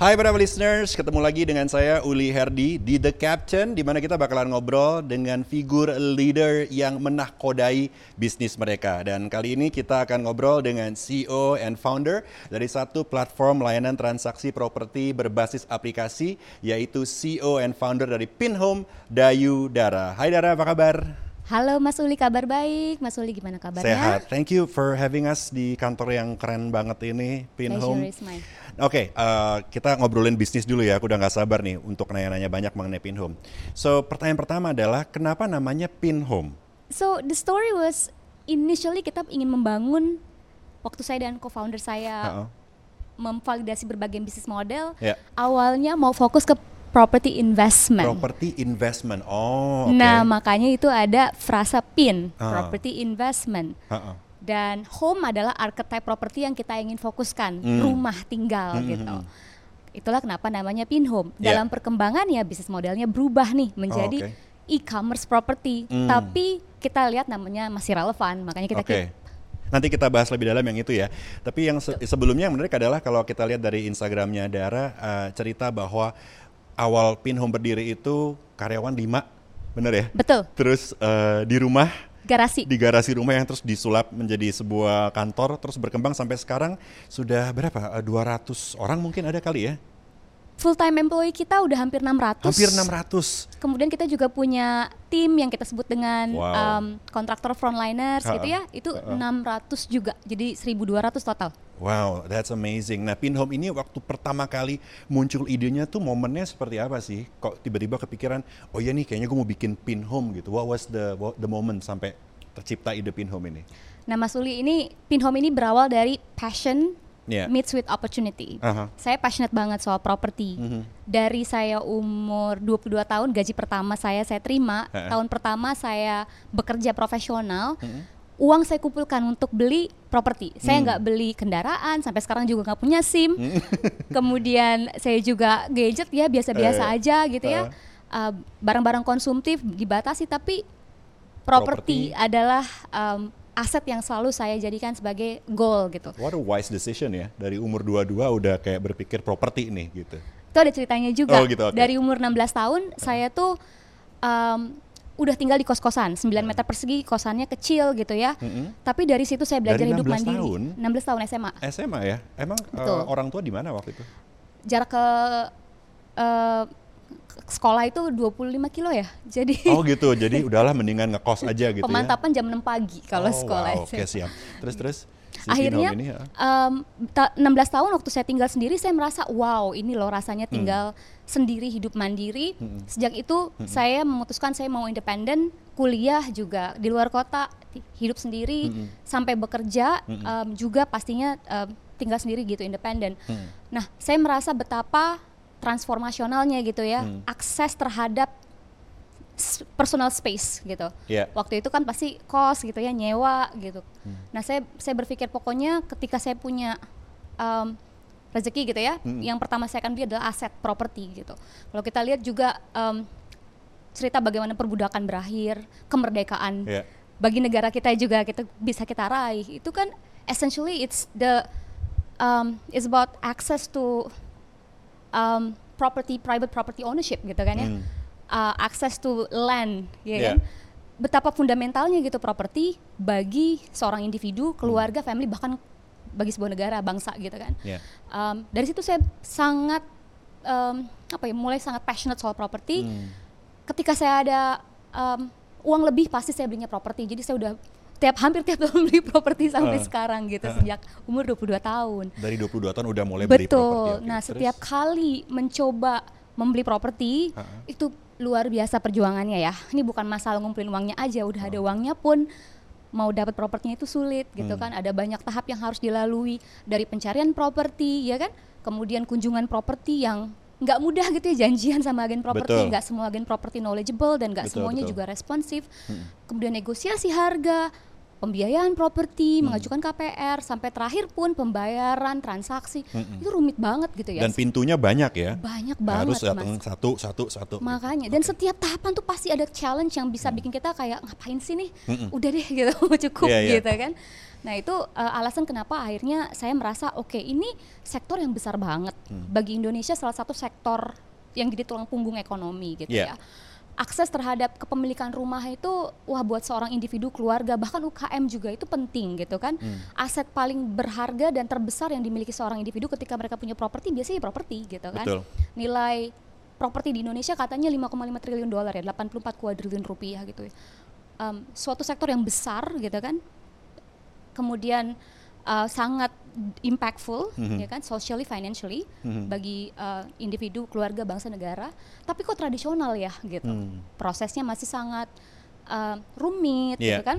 Hai para listeners, ketemu lagi dengan saya Uli Herdi di The Captain di mana kita bakalan ngobrol dengan figur leader yang menahkodai bisnis mereka. Dan kali ini kita akan ngobrol dengan CEO and founder dari satu platform layanan transaksi properti berbasis aplikasi yaitu CEO and founder dari Pinhome Dayu Dara. Hai Dara, apa kabar? Halo Mas Uli, kabar baik. Mas Uli gimana kabarnya? Sehat. Thank you for having us di kantor yang keren banget ini, Pinhome. Is mine. Oke, uh, kita ngobrolin bisnis dulu ya. Aku udah nggak sabar nih untuk nanya-nanya banyak mengenai Pinhome. So, pertanyaan pertama adalah kenapa namanya Pinhome? So the story was initially kita ingin membangun waktu saya dan co-founder saya Uh-uh. memvalidasi berbagai bisnis model. Ya. Awalnya mau fokus ke property investment. Property investment. Oh, oke. Nah makanya itu ada frasa PIN, Ah. property investment. Uh-uh. Dan home adalah archetype properti yang kita ingin fokuskan, Hmm. rumah tinggal Hmm, gitu. hmm, Itulah kenapa namanya pin home. Ya. Dalam perkembangan ya bisnis modelnya berubah nih menjadi Oh, oke. e-commerce property. Hmm. Tapi kita lihat namanya masih relevan, makanya kita Oke. keep. Nanti kita bahas lebih dalam yang itu ya. Tapi yang se- sebelumnya yang menarik adalah kalau kita lihat dari Instagramnya Dara uh, cerita bahwa awal Pinhome berdiri itu karyawan 5, bener ya? Betul, Terus uh, di rumah garasi. di garasi rumah yang terus disulap menjadi sebuah kantor terus berkembang sampai sekarang sudah berapa? Eh, 200 orang mungkin ada kali ya? Full time employee kita udah hampir 600. Hampir 600. Kemudian kita juga punya tim yang kita sebut dengan Wow. um, kontraktor frontliners Ha-ha. gitu ya. Itu 600 juga. Jadi 1200 total. Wow, that's amazing. Nah, Pinhome ini waktu pertama kali muncul idenya tuh momennya seperti apa sih? Kok tiba-tiba kepikiran, oh iya nih kayaknya gue mau bikin Pinhome gitu. What was the what- the moment sampai tercipta ide Pinhome ini? Nah, Mas Uli ini Pinhome ini berawal dari passion Iya. meets with opportunity. Aha. Saya passionate banget soal properti. Mhm. Dari saya umur 22 tahun, gaji pertama saya saya terima. Ha-ha. Tahun pertama saya bekerja profesional. Mhm. Uang saya kumpulkan untuk beli properti. Saya Hmm. nggak beli kendaraan, sampai sekarang juga nggak punya SIM. Hmm. Kemudian saya juga gadget ya biasa-biasa Eh, aja gitu ya. Uh, Barang-barang konsumtif dibatasi, tapi properti Properti. adalah um, aset yang selalu saya jadikan sebagai goal gitu. What a wise decision ya. Dari umur 22 udah kayak berpikir properti nih gitu. Itu ada ceritanya juga. Oh, gitu, oke. Dari umur 16 tahun saya tuh um, udah tinggal di kos-kosan, 9 meter persegi, kosannya kecil gitu ya. Mm-mm. Tapi dari situ saya belajar Dari hidup 16 mandiri. tahun? 16 tahun SMA. SMA ya? Emang Betul. orang tua di mana waktu itu? Jarak ke ke sekolah itu 25 kilo ya. Jadi Oh gitu, jadi udahlah mendingan ngekos aja gitu pemantapan jam 6 pagi ya? kalau Oh, sekolah. wow, Oke siap. Terus terus. si akhirnya ini, ya. ta- 16 tahun waktu saya tinggal sendiri saya merasa wow ini loh rasanya Hmm. tinggal sendiri hidup mandiri sejak itu saya memutuskan saya mau independen kuliah juga di luar kota hidup sendiri Hmm. sampai bekerja em, juga pastinya em, tinggal sendiri gitu independen Hmm. nah saya merasa betapa transformasionalnya gitu ya Hmm. akses terhadap personal space gitu Iya. waktu itu kan pasti kos gitu ya nyewa gitu nah saya saya berpikir pokoknya ketika saya punya um, rezeki gitu ya Hmm. yang pertama saya akan beli adalah aset properti gitu kalau kita lihat juga um, cerita bagaimana perbudakan berakhir kemerdekaan Iya. bagi negara kita juga kita bisa kita raih itu kan essentially it's the um, it's about access to um, property private property ownership gitu kan ya Hmm. Uh, access to land ya Yeah. kan betapa fundamentalnya gitu properti bagi seorang individu keluarga family bahkan bagi sebuah negara bangsa gitu kan Iya. Um, dari situ saya sangat um, apa ya mulai sangat passionate soal properti Hmm. ketika saya ada um, uang lebih pasti saya belinya properti jadi saya udah tiap hampir tiap tahun beli properti sampai Uh. sekarang gitu Uh. sejak umur 22 tahun Dari 22 tahun udah mulai beli properti. betul oke. nah Terus? setiap kali mencoba membeli properti Uh-uh. itu luar biasa perjuangannya ya ini bukan masalah ngumpulin uangnya aja udah ada uangnya pun mau dapat propertinya itu sulit gitu Hmm. kan ada banyak tahap yang harus dilalui dari pencarian properti ya kan kemudian kunjungan properti yang nggak mudah gitu ya janjian sama agen properti Betul. nggak semua agen properti knowledgeable dan nggak Betul, semuanya betul. juga responsif Hmm. kemudian negosiasi harga pembiayaan properti, mengajukan KPR, sampai terakhir pun pembayaran transaksi itu rumit banget gitu ya. Dan pintunya banyak ya. Banyak banget Harus datang mas. satu, satu, satu. Makanya dan setiap tahapan tuh pasti ada challenge yang bisa bikin kita kayak ngapain sih nih? Udah deh gitu cukup Iya, iya. gitu kan. Nah, itu uh, alasan kenapa akhirnya saya merasa oke ini sektor yang besar banget Mm. bagi Indonesia salah satu sektor yang jadi tulang punggung ekonomi gitu Iya. ya. Akses terhadap kepemilikan rumah itu wah buat seorang individu keluarga bahkan UKM juga itu penting gitu kan. Hmm. Aset paling berharga dan terbesar yang dimiliki seorang individu ketika mereka punya properti biasanya ya properti gitu kan Betul. nilai properti di Indonesia katanya 5,5 triliun dolar ya, 84 kuadriliun rupiah gitu ya. Em, suatu sektor yang besar gitu kan, kemudian uh, sangat impactful Mhm. ya kan, socially, financially Mhm. bagi uh, individu, keluarga, bangsa, negara. Tapi kok tradisional ya gitu, Hmm. prosesnya masih sangat uh, rumit Iya. gitu kan.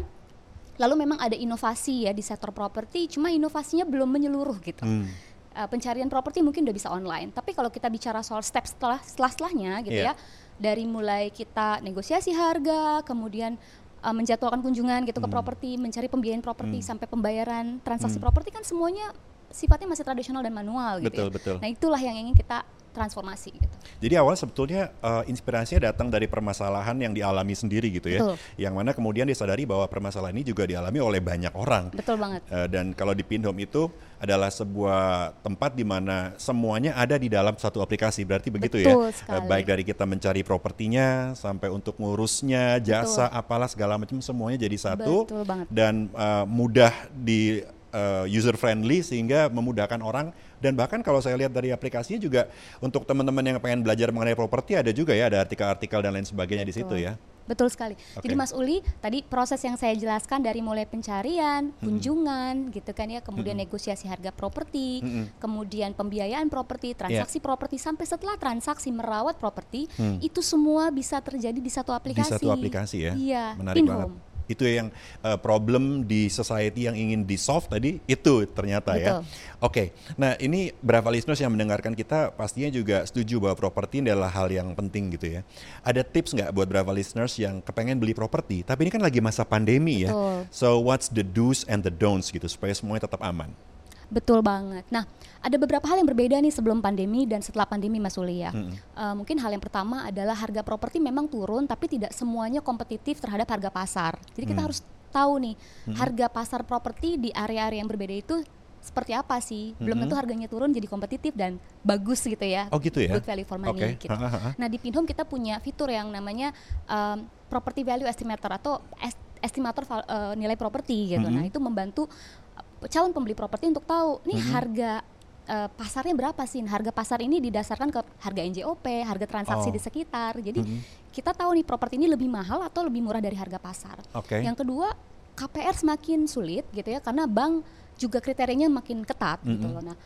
Lalu memang ada inovasi ya di sektor properti, cuma inovasinya belum menyeluruh gitu Hmm. uh, pencarian properti mungkin udah bisa online. Tapi kalau kita bicara soal step setelah setelah setelahnya gitu Iya. ya, dari mulai kita negosiasi harga, kemudian uh, menjadwalkan kunjungan gitu ke Hmm. properti, mencari pembiayaan properti Hmm. sampai pembayaran transaksi Hmm. properti kan semuanya sifatnya masih tradisional dan manual gitu. Betul, ya. betul. Nah itulah yang ingin kita transformasi gitu. Jadi awal sebetulnya eh, inspirasinya datang dari permasalahan yang dialami sendiri gitu ya. Betul. Yang mana kemudian disadari bahwa permasalahan ini juga dialami oleh banyak orang. Betul banget. Eh, dan kalau di Pinhome itu adalah sebuah tempat di mana semuanya ada di dalam satu aplikasi. Berarti begitu Betul ya. sekali. Eh, baik dari kita mencari propertinya sampai untuk ngurusnya, jasa apalah segala macam semuanya jadi satu Betul banget. dan eh, mudah di user friendly sehingga memudahkan orang dan bahkan kalau saya lihat dari aplikasinya juga untuk teman-teman yang pengen belajar mengenai properti ada juga ya ada artikel-artikel dan lain sebagainya di situ Betul. ya. Betul sekali. Jadi Oke. Mas Uli, tadi proses yang saya jelaskan dari mulai pencarian, kunjungan, gitu kan ya, kemudian negosiasi harga properti, Mm-mm. kemudian pembiayaan properti, transaksi properti, sampai setelah transaksi merawat properti, Hmm. itu semua bisa terjadi di satu aplikasi. Di satu aplikasi ya. Iya. Menarik banget. Pinhome. Itu yang uh, problem di society yang ingin di solve tadi itu ternyata ya. Betul. Oke. Nah, ini berapa listeners yang mendengarkan kita pastinya juga setuju bahwa properti adalah hal yang penting gitu ya. Ada tips nggak buat berapa listeners yang kepengen beli properti, tapi ini kan lagi masa pandemi ya. Betul. So what's the do's and the don'ts gitu supaya semuanya tetap aman? Betul banget. Nah, ada beberapa hal yang berbeda nih sebelum pandemi dan setelah pandemi Mas Uli ya. Mm-mm. Eh, mungkin hal yang pertama adalah harga properti memang turun tapi tidak semuanya kompetitif terhadap harga pasar. Jadi kita Hmm. harus tahu nih harga pasar properti di area-area yang berbeda itu seperti apa sih. Belum tentu harganya turun jadi kompetitif dan bagus gitu ya. Oh gitu ya? Good value for money Oke. gitu. Nah, di Pinhome kita punya fitur yang namanya um, property value estimator atau est- estimator eh, nilai properti gitu. Mhm. Nah, itu membantu uh, calon pembeli properti untuk tahu nih Mhm. harga eh, pasarnya berapa sih? Nah, Harga pasar ini didasarkan ke harga NJOP, harga transaksi Oh. di sekitar. Jadi Mhm. kita tahu nih properti ini lebih mahal atau lebih murah dari harga pasar. Oke. Yang kedua, KPR semakin sulit gitu ya karena bank juga kriterianya makin ketat gitu Mhm. loh. Nah,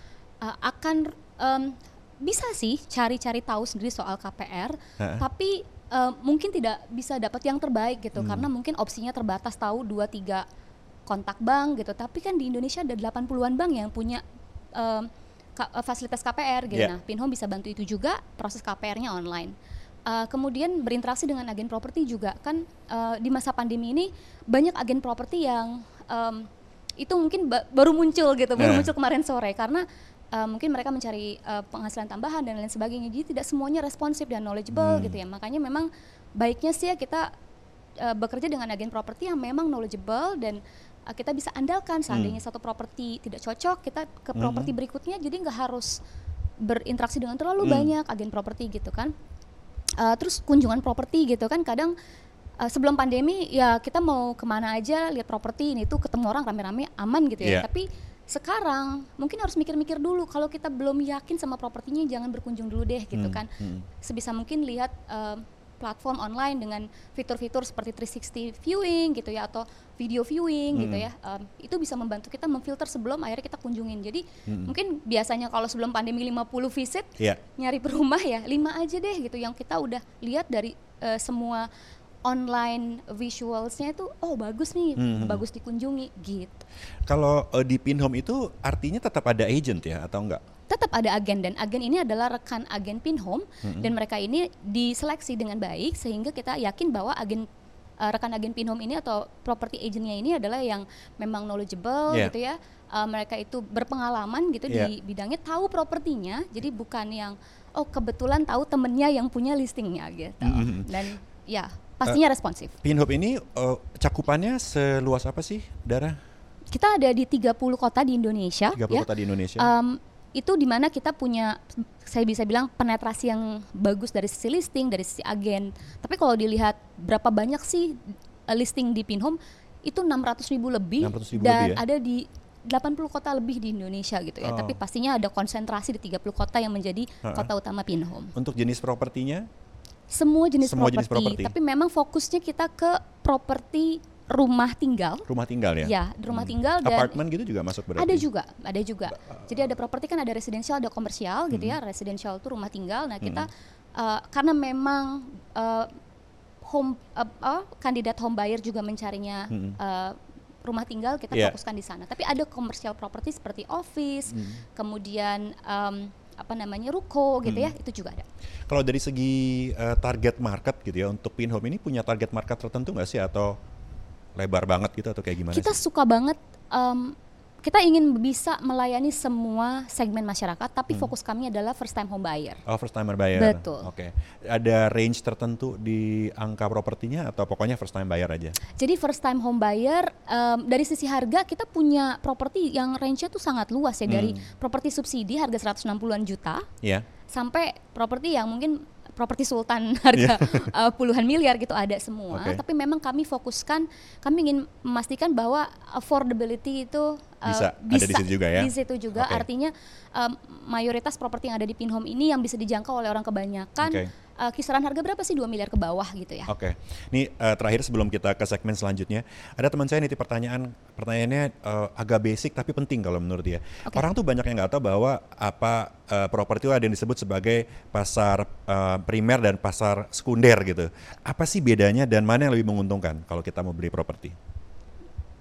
uh, akan em, bisa sih cari-cari tahu sendiri soal KPR, tapi eh, mungkin tidak bisa dapat yang terbaik gitu Hmm. karena mungkin opsinya terbatas tahu 2 3 kontak bank gitu. Tapi kan di Indonesia ada 80-an bank yang punya ka- eh, fasilitas KPR gitu. Yeah. Nah, Pinhome bisa bantu itu juga proses KPR-nya online. Uh, kemudian berinteraksi dengan agen properti juga kan uh, di masa pandemi ini banyak agen properti yang um, itu mungkin ba- baru muncul gitu, baru Nah. muncul kemarin sore karena uh, mungkin mereka mencari uh, penghasilan tambahan dan lain sebagainya. Jadi tidak semuanya responsif dan knowledgeable Hmm. gitu ya. Makanya memang baiknya sih ya kita uh, bekerja dengan agen properti yang memang knowledgeable dan uh, kita bisa andalkan seandainya satu properti tidak cocok, kita ke Mhm. properti berikutnya jadi nggak harus berinteraksi dengan terlalu Hmm. banyak agen properti gitu kan. Uh, terus kunjungan properti gitu kan kadang uh, sebelum pandemi ya kita mau ke mana aja lihat properti ini tuh ketemu orang rame-rame aman gitu ya. Iya. Tapi sekarang mungkin harus mikir-mikir dulu kalau kita belum yakin sama propertinya jangan berkunjung dulu deh gitu Hmm, kan. hmm. Sebisa mungkin lihat uh, platform online dengan fitur-fitur seperti 360 viewing gitu ya atau video viewing gitu Hmm. ya. Um, itu bisa membantu kita memfilter sebelum akhirnya kita kunjungin. Jadi Hmm. mungkin biasanya kalau sebelum pandemi 50 visit Iya. nyari rumah ya lima aja deh gitu yang kita udah lihat dari eh, semua online visualsnya itu oh bagus nih Hmm. bagus dikunjungi gitu Kalau eh, di Pinhome itu artinya tetap ada agent ya atau enggak? Tetap ada agen dan agen ini adalah rekan agen Pinhome Mm-mm. dan mereka ini diseleksi dengan baik sehingga kita yakin bahwa agen uh, rekan agen Pinhome ini atau property agentnya ini adalah yang memang knowledgeable Yeah. gitu ya. Uh, mereka itu berpengalaman gitu Yeah. di bidangnya, tahu propertinya. Jadi bukan yang oh kebetulan tahu temennya yang punya listingnya gitu. Mhm. Dan ya pastinya responsif. Pinhop ini eh, cakupannya seluas apa sih, Dara? Kita ada di 30 kota di Indonesia 30 ya. kota di Indonesia. Um, itu di mana kita punya saya bisa bilang penetrasi yang bagus dari sisi listing dari sisi agen tapi kalau dilihat berapa banyak sih uh, listing di Pinhome itu 600 ribu lebih 600.000 dan lebih ya? ada di 80 kota lebih di Indonesia gitu ya Oh. tapi pastinya ada konsentrasi di 30 kota yang menjadi Ha-ha. kota utama Pinhome Untuk jenis propertinya? semua jenis Semua jenis properti properti. tapi memang fokusnya kita ke properti rumah tinggal Rumah tinggal ya? ya rumah Hmm. tinggal dan Apartemen gitu juga masuk berarti? ada juga, ada juga. Jadi ada properti kan ada residensial, ada komersial gitu Hmm. ya. Residensial itu rumah tinggal. Nah kita uh, karena memang uh, home uh, uh, kandidat home buyer juga mencarinya Hmm. uh, rumah tinggal, kita Iya. fokuskan di sana. Tapi ada komersial properti seperti office, Hmm. kemudian um, apa namanya ruko gitu Hmm. ya, itu juga ada. Kalau dari segi eh, target market gitu ya, untuk Pinhome ini punya target market tertentu nggak sih? Atau lebar banget gitu atau kayak gimana kita sih? suka banget um, kita ingin bisa melayani semua segmen masyarakat, tapi Hmm. fokus kami adalah first time home buyer. Oh, first timer buyer. Betul. Oke. Ada range tertentu di angka propertinya atau pokoknya first time buyer aja? Jadi first time home buyer em, dari sisi harga kita punya properti yang range-nya tuh sangat luas ya dari Hmm. properti subsidi harga 160-an juta Iya. sampai properti yang mungkin properti sultan harga eh, puluhan miliar gitu ada semua. Oke. Tapi memang kami fokuskan kami ingin memastikan bahwa affordability itu eh, Bisa, ada di situ juga ya? Di situ juga Oke. artinya em, mayoritas properti yang ada di Pinhome ini yang bisa dijangkau oleh orang kebanyakan Oke. Eh, kisaran harga berapa sih 2 miliar ke bawah gitu ya. Oke, ini eh, terakhir sebelum kita ke segmen selanjutnya, ada teman saya nitip pertanyaan, pertanyaannya eh, agak basic tapi penting kalau menurut dia. Oke. Orang tuh banyak yang nggak tahu bahwa apa eh, properti itu ada yang disebut sebagai pasar eh, primer dan pasar sekunder gitu. Apa sih bedanya dan mana yang lebih menguntungkan kalau kita mau beli properti?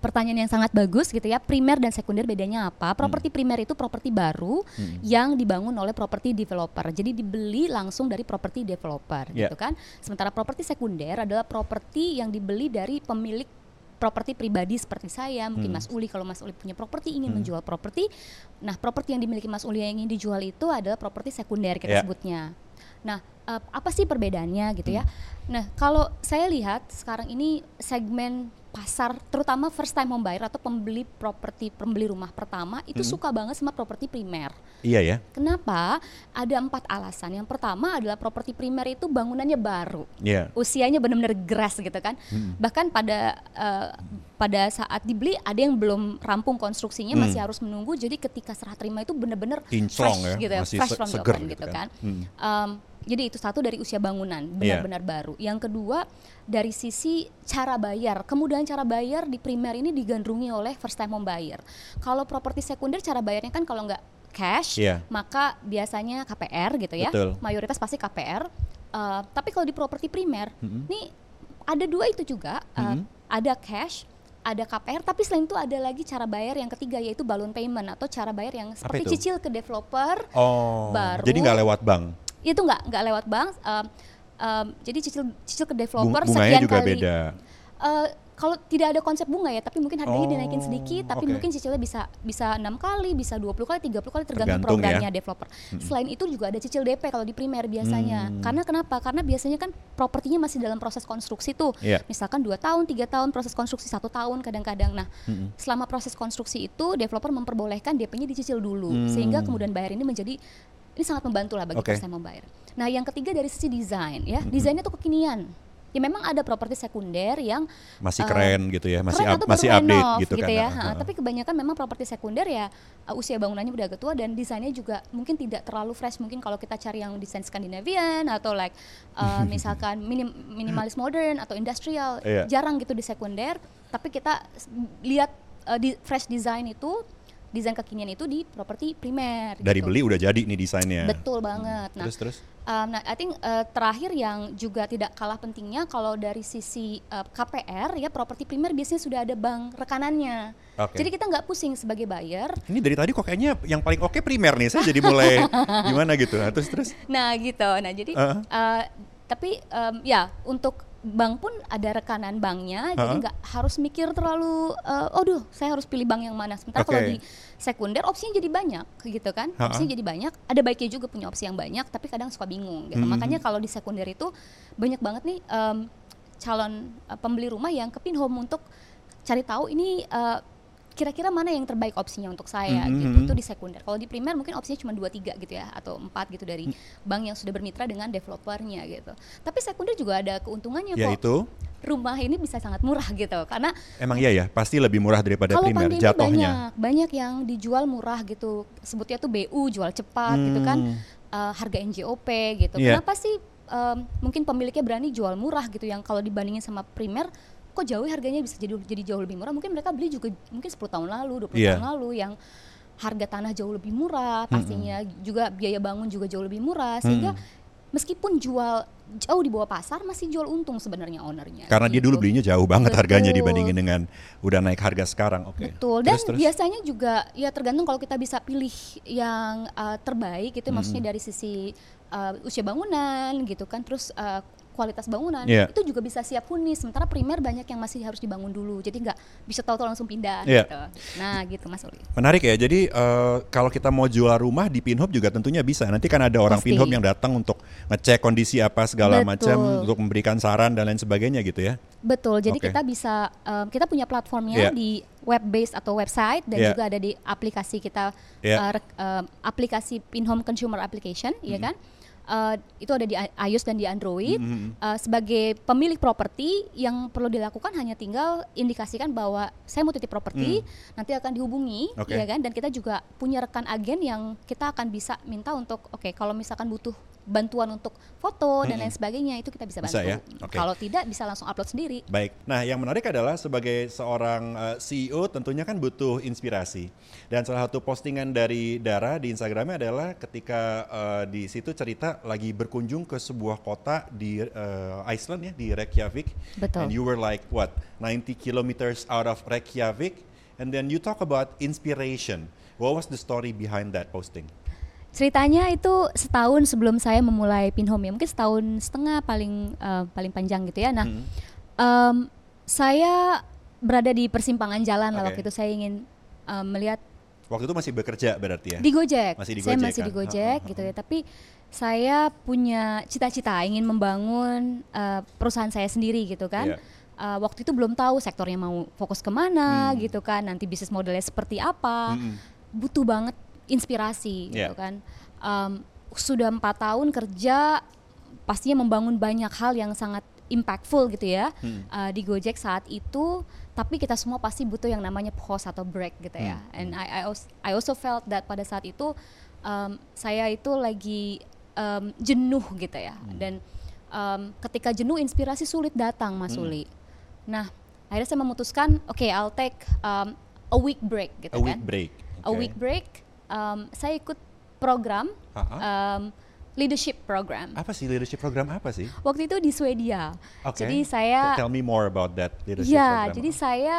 Pertanyaan yang sangat bagus gitu ya. Primer dan sekunder bedanya apa? Properti primer itu properti baru Hmm. yang dibangun oleh properti developer. Jadi dibeli langsung dari properti developer Yeah. gitu kan. Sementara properti sekunder adalah properti yang dibeli dari pemilik properti pribadi seperti saya, mungkin Hmm. Mas Uli kalau Mas Uli punya properti ingin Hmm. menjual properti. Nah, properti yang dimiliki Mas Uli yang ingin dijual itu adalah properti sekunder kita Yeah. sebutnya. Nah, eh, apa sih perbedaannya gitu ya? Hmm. Nah, kalau saya lihat sekarang ini segmen pasar terutama first time home buyer atau pembeli properti pembeli rumah pertama itu Mm-mm. suka banget sama properti primer. Iya ya, Kenapa? Ada empat alasan. Yang pertama adalah properti primer itu bangunannya baru, iya. usianya benar-benar grass gitu kan. Mm. Bahkan pada eh, pada saat dibeli ada yang belum rampung konstruksinya Hmm. masih harus menunggu. Jadi ketika serah terima itu benar-benar fresh ya, gitu ya, masih fresh se- from the seger oven gitu gitu kan. kan. Hmm. Um, jadi itu satu dari usia bangunan benar-benar baru. Yang kedua dari sisi cara bayar, kemudahan cara bayar di primer ini digandrungi oleh first time home buyer. Kalau properti sekunder cara bayarnya kan kalau nggak cash, Iya. maka biasanya KPR gitu ya. Betul. Mayoritas pasti KPR. Uh, tapi kalau di properti primer, Mm-mm. nih ada dua itu juga, uh, Mhm. ada cash. Ada KPR, tapi selain itu ada lagi cara bayar yang ketiga yaitu balloon payment atau cara bayar yang seperti cicil ke developer Oh, Baru- jadi nggak lewat bank. itu nggak nggak lewat bank um, um, jadi cicil cicil ke Bung- developer bunganya sekian juga kali beda. Eh, kalau tidak ada konsep bunga ya tapi mungkin harganya Oh, dinaikin sedikit tapi oke. mungkin cicilnya bisa bisa enam kali bisa 20 kali 30 kali tergantung, Tergantung ya. programnya developer selain itu juga ada cicil DP kalau di primer biasanya Hmm. karena kenapa karena biasanya kan propertinya masih dalam proses konstruksi tuh Iya. misalkan dua tahun tiga tahun proses konstruksi satu tahun kadang-kadang nah Mm-mm. selama proses konstruksi itu developer memperbolehkan DP-nya dicicil dulu Hmm. sehingga kemudian bayar ini menjadi ini sangat membantu lah bagi time home buyer. Nah, yang ketiga dari sisi desain ya, desainnya tuh kekinian. Ya memang ada properti sekunder yang Masih eh, keren gitu ya, masih keren up- masih update renov gitu, kan. ya. Ha, heeh. tapi kebanyakan memang properti sekunder ya uh, usia bangunannya udah agak tua dan desainnya juga mungkin tidak terlalu fresh. Mungkin kalau kita cari yang desain Scandinavian atau like uh, misalkan minim, minimalis modern atau industrial, Iya. jarang gitu di sekunder. Tapi kita lihat uh, di fresh design itu desain kekinian itu di properti primer. dari gitu. beli udah jadi nih desainnya. Betul banget. Nah, Terus terus. Um, nah, I think uh, terakhir yang juga tidak kalah pentingnya kalau dari sisi uh, KPR ya properti primer biasanya sudah ada bank rekanannya. Oke. Jadi kita nggak pusing sebagai buyer. Ini dari tadi kok kayaknya yang paling oke primer nih. Saya jadi mulai gimana gitu. Nah, terus terus. Nah gitu. Nah jadi Uh-uh. uh, tapi um, ya untuk bank pun ada rekanan banknya, jadi nggak harus mikir terlalu, uh, "Aduh, saya harus pilih bank yang mana." Sementara kalau Oke. di sekunder opsinya jadi banyak, gitu kan? Ha-ha. Opsinya jadi banyak. Ada baiknya juga punya opsi yang banyak, tapi kadang suka bingung, gitu. Mhm. Makanya kalau di sekunder itu banyak banget nih em, calon uh, pembeli rumah yang ke Pinhome untuk cari tahu ini uh, kira-kira mana yang terbaik opsinya untuk saya Mhm. gitu. Itu di sekunder. Kalau di primer mungkin opsinya cuma 2 3 gitu ya atau 4 gitu dari bank yang sudah bermitra dengan developernya gitu. Tapi sekunder juga ada keuntungannya kok. Yaitu Rumah ini bisa sangat murah gitu karena emang iya ya, pasti lebih murah daripada kalau primer pandemi jatuhnya. banyak banyak yang dijual murah gitu. Sebutnya tuh BU jual cepat gitu kan. Hmm. eh, harga NJOP gitu. Iya. Kenapa sih em, mungkin pemiliknya berani jual murah gitu yang kalau dibandingin sama primer kok jauh ya harganya bisa jadi jadi jauh lebih murah. Mungkin mereka beli juga mungkin 10 tahun lalu, 20 Iya. tahun lalu yang harga tanah jauh lebih murah, pastinya juga biaya bangun juga jauh lebih murah sehingga meskipun jual jauh di bawah pasar masih jual untung sebenarnya ownernya. Karena dia gitu. dulu belinya jauh banget harganya Betul. dibandingin dengan udah naik harga sekarang. Oke. Betul. Dan Terus, terus. biasanya juga ya tergantung kalau kita bisa pilih yang uh, terbaik itu maksudnya dari sisi uh, usia bangunan gitu kan, terus uh, kualitas bangunan Iya. itu juga bisa siap huni. Sementara primer banyak yang masih harus dibangun dulu, jadi nggak bisa tahu-tahu langsung pindah Iya. gitu. Nah gitu Mas Uli. Menarik ya. Jadi eh, kalau kita mau jual rumah di Pinhop juga tentunya bisa. Nanti kan ada orang Pasti. Pinhop yang datang untuk ngecek kondisi apa segala macam untuk memberikan saran dan lain sebagainya gitu ya. Betul. Jadi Oke. kita bisa um, kita punya platformnya Iya. di web based atau website dan Iya. juga ada di aplikasi kita Iya. uh, rek- um, aplikasi Pinhome Consumer Application, ya Hmm. kan? Uh, itu ada di iOS dan di Android. Mhm. Uh, sebagai pemilik properti yang perlu dilakukan hanya tinggal indikasikan bahwa saya mau titip properti, nanti akan dihubungi, Hmm. Oke. ya kan? Dan kita juga punya rekan agen yang kita akan bisa minta untuk, oke, kalau misalkan butuh bantuan untuk foto dan lain sebagainya itu kita bisa Hmm. Bisa bantu. ya? Oke. Kalau tidak bisa langsung upload sendiri. Baik. Nah, yang menarik adalah sebagai seorang eh, CEO tentunya kan butuh inspirasi. Dan salah satu postingan dari Dara di Instagramnya adalah ketika eh, di situ cerita lagi berkunjung ke sebuah kota di eh, Iceland ya, di Reykjavik. Betul. And you were like what, 90 kilometers out of Reykjavik, and then you talk about inspiration. What was the story behind that posting? Ceritanya itu setahun sebelum saya memulai Pinhome ya, mungkin setahun setengah paling eh, paling panjang gitu ya. Nah, Hmm. em, saya berada di persimpangan jalan lah Oke. waktu itu saya ingin em, melihat Waktu itu masih bekerja berarti ya? di Gojek. Masih di saya Gojek masih kan? di Gojek gitu ya. Tapi saya punya cita-cita ingin membangun eh, perusahaan saya sendiri gitu kan. Iya. Eh, waktu itu belum tahu sektornya mau fokus ke mana Hmm. gitu kan. Nanti bisnis modelnya seperti apa. Mm-mm. Butuh banget inspirasi Iya. gitu kan. Em, sudah empat tahun kerja pastinya membangun banyak hal yang sangat impactful gitu ya Hmm. uh, di Gojek saat itu tapi kita semua pasti butuh yang namanya pause atau break gitu ya Hmm. and I, I, also, I also felt that pada saat itu um, saya itu lagi um, jenuh gitu ya Hmm. dan um, ketika jenuh inspirasi sulit datang Mas Hmm. Uli nah akhirnya saya memutuskan oke I'll take um, a week break gitu A kan week break. a week break um, saya ikut program um, leadership program Apa sih leadership program apa sih? waktu itu di Swedia Oke. jadi saya Tell me more about that leadership Ya, program. jadi saya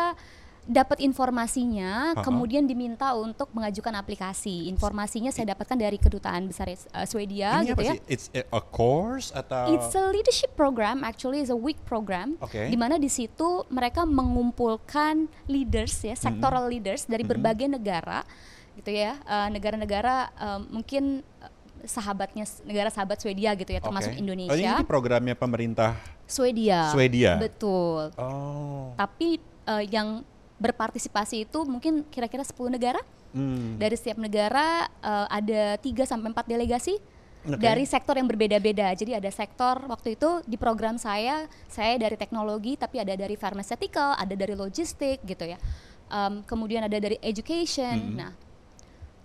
dapat informasinya, Ha-ha. kemudian diminta untuk mengajukan aplikasi. Informasinya saya dapatkan dari kedutaan besar uh, Swedia Ini gitu apa ya. sih? It's a course atau It's a leadership program, actually is a week program, Oke. di mana di situ mereka mengumpulkan leaders ya, sectoral leaders dari berbagai negara, gitu ya, Uh, negara-negara um, mungkin uh, sahabatnya negara sahabat Swedia gitu ya, termasuk Oh, ini Indonesia, di programnya pemerintah. Swedia, Swedia. betul. Oh. Tapi uh, yang berpartisipasi itu mungkin kira-kira 10 negara. Hmm. Dari setiap negara uh, ada 3 sampai 4 delegasi Oke. dari sektor yang berbeda-beda. Jadi ada sektor waktu itu di program saya, saya dari teknologi tapi ada dari pharmaceutical, ada dari logistik gitu ya. Um, kemudian ada dari education. Mm-mm. Nah,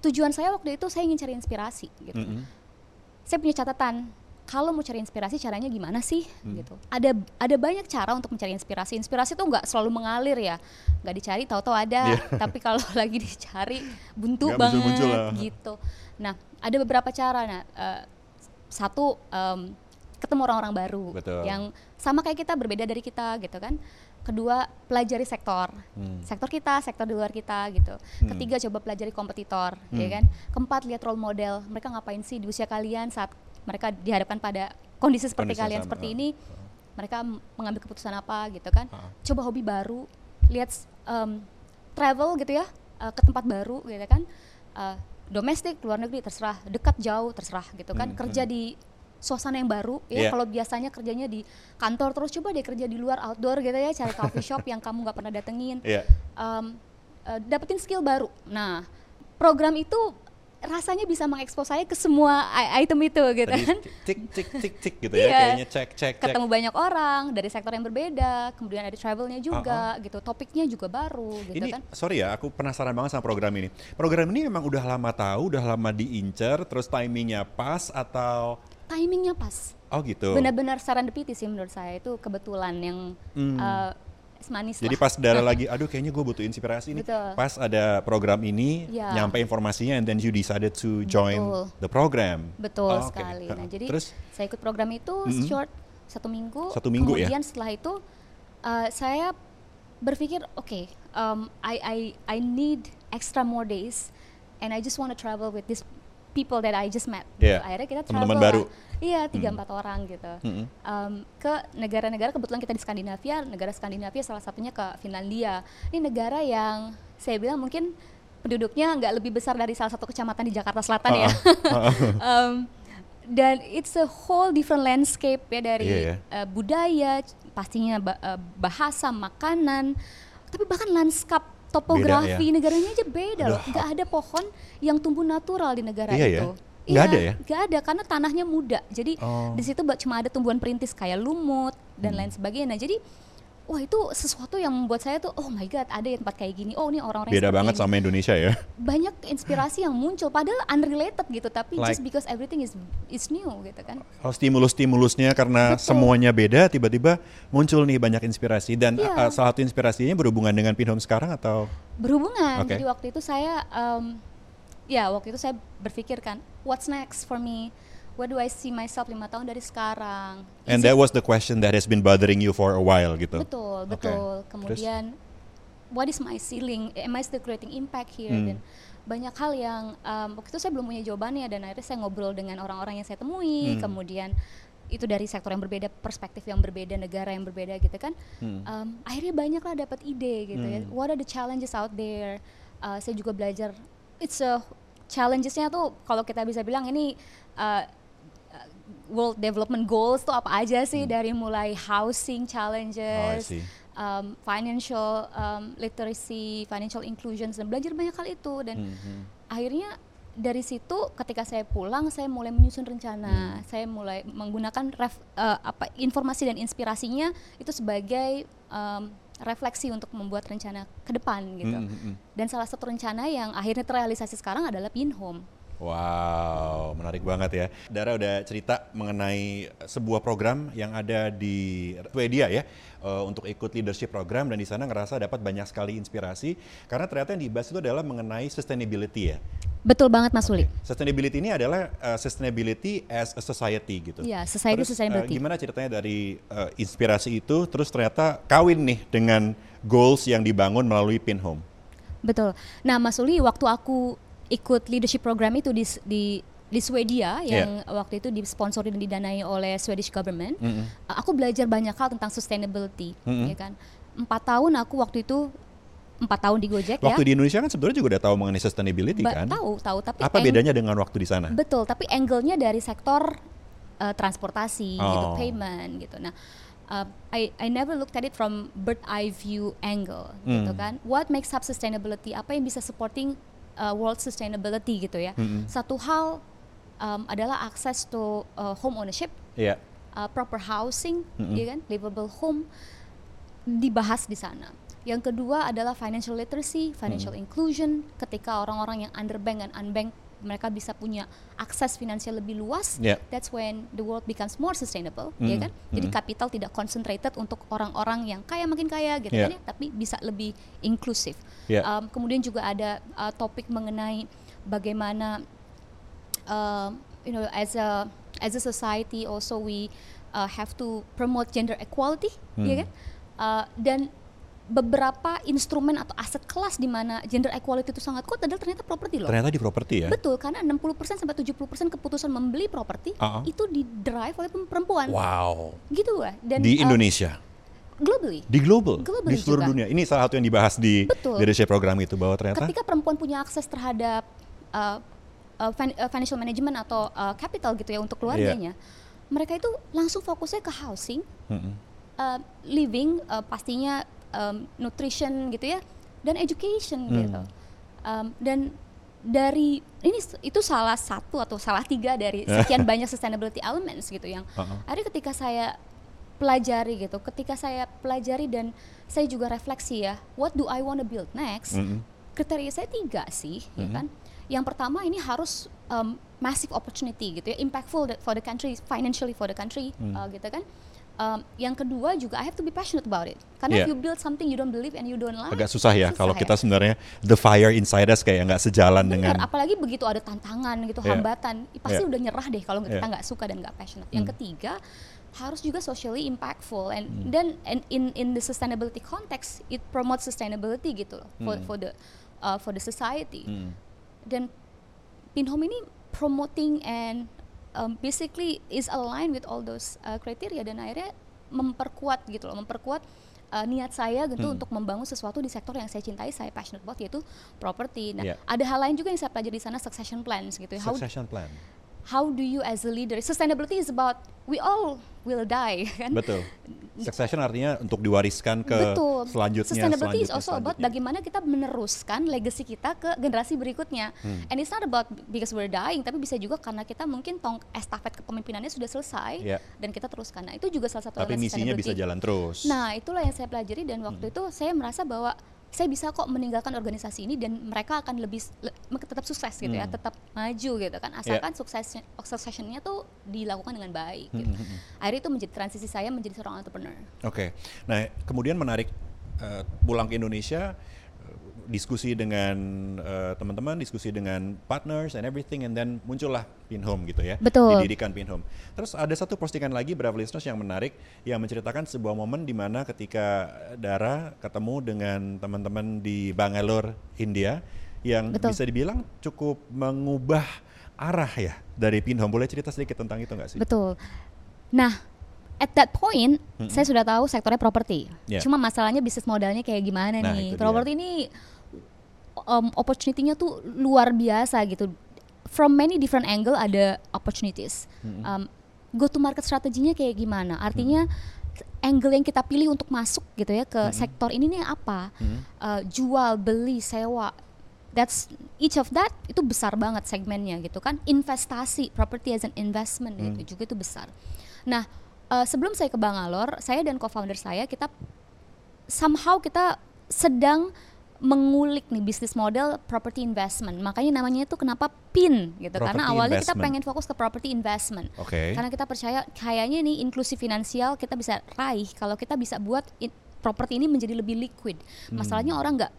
tujuan saya waktu itu saya ingin cari inspirasi gitu. Mm-mm. saya punya catatan kalau mau cari inspirasi caranya gimana sih Hmm. gitu. Ada ada banyak cara untuk mencari inspirasi. Inspirasi tuh nggak selalu mengalir ya. Nggak dicari tahu-tahu ada. Iya. tapi kalau lagi dicari buntu Nggak banget gitu. Nah ada beberapa cara. Nah eh, satu em, ketemu orang-orang baru Betul. yang sama kayak kita berbeda dari kita gitu kan kedua pelajari sektor Hmm. sektor kita sektor di luar kita gitu Hmm. ketiga coba pelajari kompetitor ya Hmm. kan keempat lihat role model mereka ngapain sih di usia kalian saat mereka dihadapkan pada kondisi seperti Kondisi kalian sama. seperti ini mereka mengambil keputusan apa gitu kan. Ah. Coba hobi baru, lihat em, travel gitu ya eh, ke tempat baru gitu kan. Eh, domestik, luar negeri terserah, dekat jauh terserah gitu kan. Hmm, Kerja di suasana yang baru ya. Iya. Kalau biasanya kerjanya di kantor terus coba deh kerja di luar outdoor gitu ya, cari coffee shop yang kamu nggak pernah datengin Iya. um, uh, dapetin skill baru. Nah, program itu rasanya bisa mengekspos saya ke semua item itu gitu Tadi kan. cik cik cik cik gitu ya Iya. kayaknya cek cek cek. Ketemu banyak orang dari sektor yang berbeda, kemudian ada travelnya juga gitu, topiknya juga baru gitu Ini kan. sorry ya, aku penasaran banget sama program ini. Program ini emang udah lama tahu, udah lama diincer, terus timingnya pas atau Timingnya pas. oh gitu. Benar-benar serendipity sih menurut saya itu kebetulan yang Hmm. uh, manis Jadi lah. pas darah lagi, aduh kayaknya gue butuh inspirasi nih. Betul. Pas ada program ini, Ya. nyampe informasinya, and then you decided to join Betul. the program. Betul Oh, sekali. Nah, jadi terus saya ikut program itu Mm-mm. short satu minggu. Satu minggu ya? Kemudian setelah itu uh, saya berpikir, oke, um, I I I need extra more days, and I just want to travel with these people that I just met. Iya, Akhirnya kita teman-teman travel baru. lah. Iya, tiga Hmm. empat orang gitu. Mm-mm. Um, ke negara-negara kebetulan kita di Skandinavia, negara Skandinavia salah satunya ke Finlandia. Ini negara yang saya bilang mungkin penduduknya nggak lebih besar dari salah satu kecamatan di Jakarta Selatan ya. um, dan it's a whole different landscape ya dari Iya, ya. uh, budaya, pastinya uh, bahasa, makanan, tapi bahkan lanskap topografi ya. negaranya aja beda loh. Nggak ada pohon yang tumbuh natural di negara Iya ya? itu. Nggak Iya, ada ya? Nggak ada karena tanahnya muda. Jadi Oh. di situ cuma ada tumbuhan perintis kayak lumut dan Hmm. lain sebagainya. Nah, jadi wah itu sesuatu yang membuat saya tuh oh my god ada ya tempat kayak gini. Oh ini orang-orang beda banget ini. sama Indonesia ya. banyak inspirasi yang muncul padahal unrelated gitu tapi Like- just because everything is is new gitu kan. Kalau stimulus-stimulusnya karena Betul. semuanya beda, tiba-tiba muncul nih banyak inspirasi dan uh, Iya. salah satu inspirasinya berhubungan dengan Pinhome sekarang atau Berhubungan. Oke. Jadi waktu itu saya um, ya waktu itu saya berpikir kan what's next for me? Where do I see myself lima tahun dari sekarang? and Is that it- was the question that has been bothering you for a while gitu. Betul, betul. Kemudian what is my ceiling? Am I still creating impact here? Hmm. Dan banyak hal yang um, waktu itu saya belum punya jawabannya dan akhirnya saya ngobrol dengan orang-orang yang saya temui, Hmm. kemudian itu dari sektor yang berbeda, perspektif yang berbeda, negara yang berbeda gitu kan. Hmm. Um, akhirnya banyak lah dapat ide gitu ya. Hmm. What are the challenges out there? Uh, saya juga belajar it's a challengesnya tuh kalau kita bisa bilang ini uh, World Development Goals tuh apa aja sih Hmm. dari mulai housing challenges, see. um, financial um, literacy, financial inclusion dan belajar banyak hal itu dan Hmm, hmm. akhirnya dari situ ketika saya pulang saya mulai menyusun Hmm. rencana, saya mulai menggunakan ref, uh, apa informasi dan inspirasinya itu sebagai um, refleksi untuk membuat rencana ke depan gitu. Hmm, hmm, hmm. Dan salah satu rencana yang akhirnya terrealisasi sekarang adalah Pin Home. Wow, menarik banget ya. Dara udah cerita mengenai sebuah program yang ada di Swedia ya eh, untuk ikut leadership program dan di sana ngerasa dapat banyak sekali inspirasi karena ternyata yang dibahas itu adalah mengenai sustainability ya. Betul banget Mas Uli. Sustainability ini adalah eh, sustainability as a society gitu. Iya, society Terus, eh, sustainability. gimana ceritanya dari eh, inspirasi itu terus ternyata kawin nih dengan goals yang dibangun melalui Pin Home. Betul. Nah, Mas Uli, waktu aku ikut leadership program itu di di di Swedia yang waktu itu disponsori dan didanai oleh Swedish government, Mm-mm. uh, aku belajar banyak hal tentang sustainability, Mm-mm. ya kan. Empat tahun aku waktu itu empat tahun di Gojek Waktu ya. di Indonesia kan sebenarnya juga udah tahu mengenai sustainability Ba- kan. Tahu, tahu, tapi Apa bedanya dengan waktu di sana? Betul, tapi angle-nya dari sektor uh, transportasi gitu, Oh. payment gitu. Nah, uh, I I never looked at it from bird eye view angle gitu Hmm. kan. What makes up sustainability? Apa yang bisa supporting uh, world sustainability gitu ya. Mm-mm. Satu hal um, adalah access to uh, home ownership, Iya. uh, proper housing, Mm-mm. ya kan, livable home dibahas di sana. Yang kedua adalah financial literacy, financial inclusion. Ketika orang-orang yang underbank dan unbank mereka bisa punya akses finansial lebih luas, Ya. that's when the world becomes more sustainable, ya Mm, kan? Jadi mm. kapital tidak concentrated untuk orang-orang yang kaya makin kaya gitu Ya. kan ya, tapi bisa lebih inklusif. Ya. Um, kemudian juga ada uh, topik mengenai bagaimana um, you know as a as a society also we uh, have to promote gender equality, Hmm. ya kan? Uh, dan beberapa instrumen atau aset kelas di mana gender equality itu sangat kuat adalah ternyata properti loh. Ternyata di properti ya. Betul, karena 60% sampai 70% keputusan membeli properti Uh-uh. itu di drive oleh perempuan. Wow. Gitu lah. Dan Di uh, Indonesia, globally. di global, Globally di seluruh juga. dunia. Ini salah satu yang dibahas di Betul. leadership program itu bahwa ternyata Ketika perempuan punya akses terhadap uh, uh, uh, financial management atau uh, capital gitu ya untuk keluarganya, mereka itu langsung fokusnya ke housing, Mm-mm. uh, living, uh, pastinya um, nutrition gitu ya, dan education Hmm. gitu. Um, dan dari ini itu salah satu atau salah tiga dari sekian banyak sustainability elements gitu yang Uh-uh. akhirnya ketika saya pelajari gitu, ketika saya pelajari dan saya juga refleksi ya, what do I want to build next? Mm-mm. kriteria saya tiga sih, ya kan. Yang pertama ini harus um, massive opportunity gitu ya, impactful for the country, financially for the country, uh, gitu kan. Um, yang kedua juga I have to be passionate about it. Karena Yeah. if you build something you don't believe and you don't like, agak susah ya susah kalau ya. kita sebenarnya the fire inside us kayak nggak sejalan Benar, dengan apalagi begitu ada tantangan gitu, Yeah. hambatan, pasti Yeah. udah nyerah deh kalau kita Yeah. nggak suka dan nggak passionate. Hmm. Yang ketiga harus juga socially impactful and Hmm. then and in in the sustainability context it promotes sustainability gitu loh for Hmm. for the uh, for the society. Hmm. Dan Pinhome ini promoting and um, basically is aligned with all those uh, criteria dan akhirnya memperkuat gitu loh, memperkuat uh, niat saya gitu Hmm. untuk membangun sesuatu di sektor yang saya cintai, saya passionate about yaitu property. Nah, Yeah. ada hal lain juga yang saya pelajari di sana succession plans gitu. ya. How succession plan. How do you as a leader? Sustainability is about we all will die kan. Betul. Succession artinya untuk diwariskan ke Betul. selanjutnya. Sustainability is selanjutnya, also about bagaimana kita meneruskan legacy kita ke generasi berikutnya. Hmm. And it's not about because we're dying, tapi bisa juga karena kita mungkin tong estafet kepemimpinannya sudah selesai Iya. dan kita teruskan. Nah, itu juga salah satu Tapi misinya bisa jalan terus. Nah, itulah yang saya pelajari dan waktu Hmm. itu saya merasa bahwa saya bisa kok meninggalkan organisasi ini dan mereka akan lebih le- tetap sukses gitu ya, Hmm. tetap maju gitu kan. Asalkan suksesnya successionnya tuh dilakukan dengan baik. Gitu. Hmm, hmm, hmm. Akhirnya itu menjadi transisi saya menjadi seorang entrepreneur. Oke. Nah, kemudian menarik eh, pulang ke Indonesia diskusi dengan eh, teman-teman, diskusi dengan partners and everything and then muncullah Pinhome gitu ya. Betul. Didirikan Pinhome. Terus ada satu postingan lagi Brave Listeners yang menarik yang menceritakan sebuah momen di mana ketika Dara ketemu dengan teman-teman di Bangalore, India yang Betul. bisa dibilang cukup mengubah arah ya dari Pinhome. Boleh cerita sedikit tentang itu nggak sih? Betul. Nah, at that point saya sudah tahu sektornya properti. Yeah. Cuma masalahnya bisnis modalnya kayak gimana Nah, nih? Properti ini um, opportunity-nya tuh luar biasa gitu. From many different angle ada opportunities. Um, go to market strateginya kayak gimana? Artinya angle yang kita pilih untuk masuk gitu ya ke sektor ini nih apa? Hmm. Uh, jual, beli, sewa. That's each of that itu besar banget segmennya gitu kan. Investasi, property as an investment Hmm. gitu juga itu besar. Nah, uh, sebelum saya ke Bangalore, saya dan co-founder saya kita somehow kita sedang mengulik nih bisnis model property investment. Makanya namanya itu kenapa PIN gitu. Karena Property awalnya kita investment. pengen fokus ke property investment. Oke. Karena kita percaya kayaknya nih inklusi finansial kita bisa raih kalau kita bisa buat properti ini menjadi lebih liquid. Hmm. Masalahnya orang nggak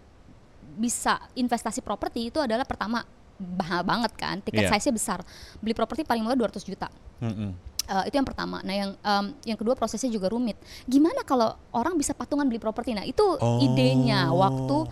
bisa investasi properti itu adalah pertama mahal banget kan, tiket Iya. size-nya besar. Beli properti paling murah 200 juta. Mm-mm. Uh, itu yang pertama. Nah, yang um, yang kedua prosesnya juga rumit. Gimana kalau orang bisa patungan beli properti? Nah, itu Oh. idenya waktu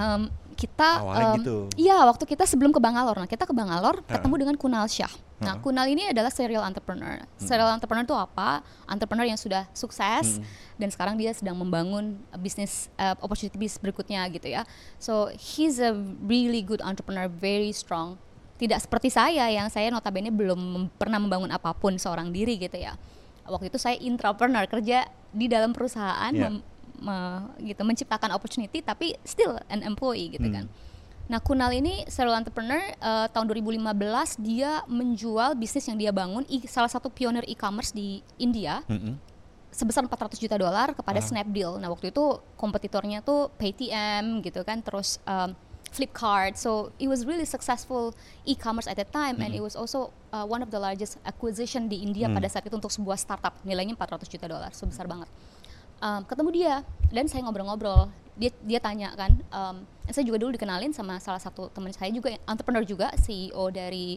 um, kita Awalnya um, gitu. Iya, waktu kita sebelum ke Bangalore. Nah, kita ke Bangalore ketemu dengan Kunal Shah. Nah. Kunal ini adalah serial entrepreneur. Serial entrepreneur itu apa? Entrepreneur yang sudah sukses dan sekarang dia sedang membangun uh, bisnis uh, opportunity bisnis berikutnya gitu ya. So, he's a really good entrepreneur, very strong. Tidak seperti saya yang saya notabene belum mem- pernah membangun apa pun seorang diri gitu ya. Waktu itu saya intrapreneur kerja di dalam perusahaan Yeah. mem- me- gitu menciptakan opportunity tapi still an employee gitu Hmm. kan. Nah, Kunal ini serial entrepreneur eh, tahun 2015 dia menjual bisnis yang dia bangun i- salah satu pionir e-commerce di India Mm-mm. sebesar 400 juta dolar kepada Ah. Snapdeal. Nah, waktu itu kompetitornya tuh Paytm gitu kan, terus um, Flipkart. So it was really successful e-commerce at that time and it was also uh, one of the largest acquisition di India Hmm. pada saat itu untuk sebuah startup nilainya 400 juta dolar, so besar banget. Um, ketemu dia dan saya ngobrol-ngobrol. Dia dia tanya kan, um, saya juga dulu dikenalin sama salah satu teman saya juga entrepreneur juga, CEO dari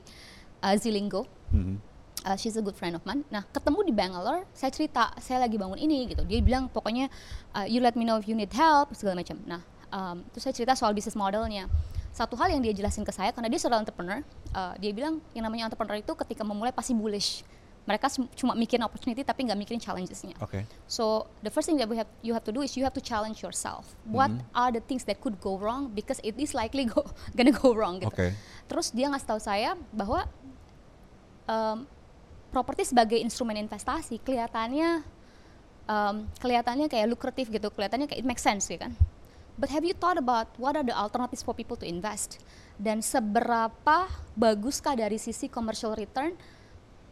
uh, Zilingo Mhm. Uh, she's a good friend of mine. Nah, ketemu di Bangalore, saya cerita, saya lagi bangun ini gitu. Dia bilang pokoknya uh, you let me know if you need help segala macam. Nah, um, terus saya cerita soal bisnis modelnya. Satu hal yang dia jelasin ke saya karena dia seorang entrepreneur, uh, dia bilang yang namanya entrepreneur itu ketika memulai pasti bullish. Mereka cuma mikirin opportunity tapi nggak mikirin challengesnya. Okay. So the first thing that we have you have to do is you have to challenge yourself. What mm -hmm. are the things that could go wrong because it is likely go gonna go wrong gitu. Okay. Terus dia ngasih tahu saya bahwa um, properti sebagai instrumen investasi kelihatannya um, kelihatannya kayak lukratif gitu, kelihatannya kayak it makes sense ya kan. But have you thought about what are the alternatives for people to invest? Dan seberapa baguskah dari sisi commercial return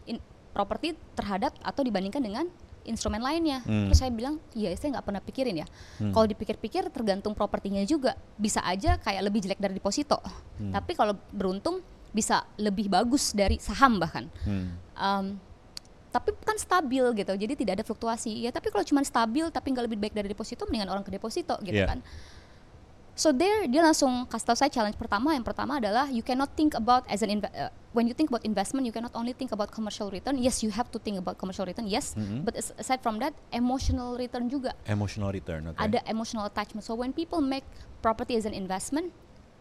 in properti terhadap atau dibandingkan dengan instrumen lainnya. Hmm. Terus saya bilang, iya saya nggak pernah pikirin ya. Hmm. Kalau dipikir-pikir tergantung propertinya juga. Bisa aja kayak lebih jelek dari deposito. Hmm. Tapi kalau beruntung bisa lebih bagus dari saham bahkan. Hmm. Um, tapi kan stabil gitu, jadi tidak ada fluktuasi. Ya tapi kalau cuma stabil tapi nggak lebih baik dari deposito, mendingan orang ke deposito gitu yeah. kan. So there dia langsung kasih tahu saya challenge pertama. Yang pertama adalah you cannot think about as an uh, when you think about investment, you cannot only think about commercial return. Yes, you have to think about commercial return. Yes, mm -hmm. but aside from that, emotional return juga. Emotional return. Okay. Ada emotional attachment. So when people make property as an investment,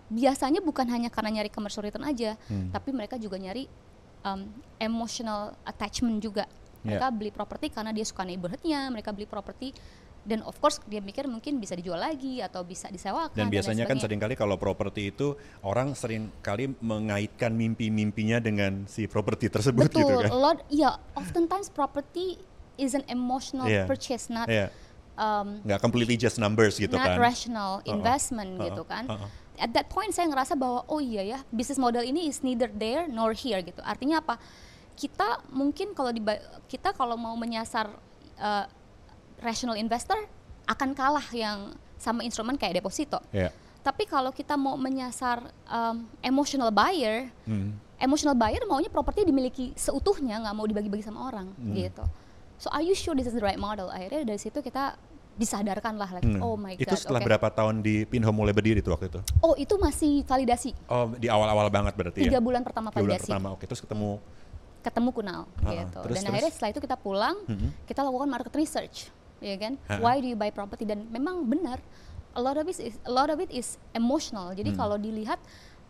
biasanya bukan hanya karena nyari commercial return aja, hmm. tapi mereka juga nyari um, emotional attachment juga. Mereka yeah. beli properti karena dia suka neighborhoodnya, mereka beli properti dan of course dia mikir mungkin bisa dijual lagi atau bisa disewakan. Dan biasanya dan kan sering kali kalau properti itu orang sering kali mengaitkan mimpi-mimpinya dengan si properti tersebut Betul, gitu kan. Betul, lot ya oftentimes property is an emotional yeah. purchase not yeah. um, nggak completely just numbers gitu not kan. Not rational investment uh -uh. gitu kan. Uh -uh at that point saya ngerasa bahwa oh iya ya bisnis model ini is neither there nor here gitu artinya apa kita mungkin kalau di kita kalau mau menyasar uh, rational investor akan kalah yang sama instrumen kayak deposito yeah. tapi kalau kita mau menyasar um, emotional buyer hmm. emotional buyer maunya properti dimiliki seutuhnya nggak mau dibagi-bagi sama orang hmm. gitu so are you sure this is the right model akhirnya dari situ kita disadarkan lah like, hmm. oh my god. Itu setelah okay. berapa tahun di Pinhome mulai berdiri itu waktu itu? Oh itu masih validasi. Oh di awal-awal banget berarti Tiga ya? bulan pertama validasi. Tiga bulan pertama, oke terus ketemu? Ketemu Kunal uh, gitu. Terus, Dan terus? akhirnya setelah itu kita pulang, hmm. kita lakukan market research, ya kan? Uh. Why do you buy property? Dan memang benar, a lot of it is, a lot of it is emotional. Jadi hmm. kalau dilihat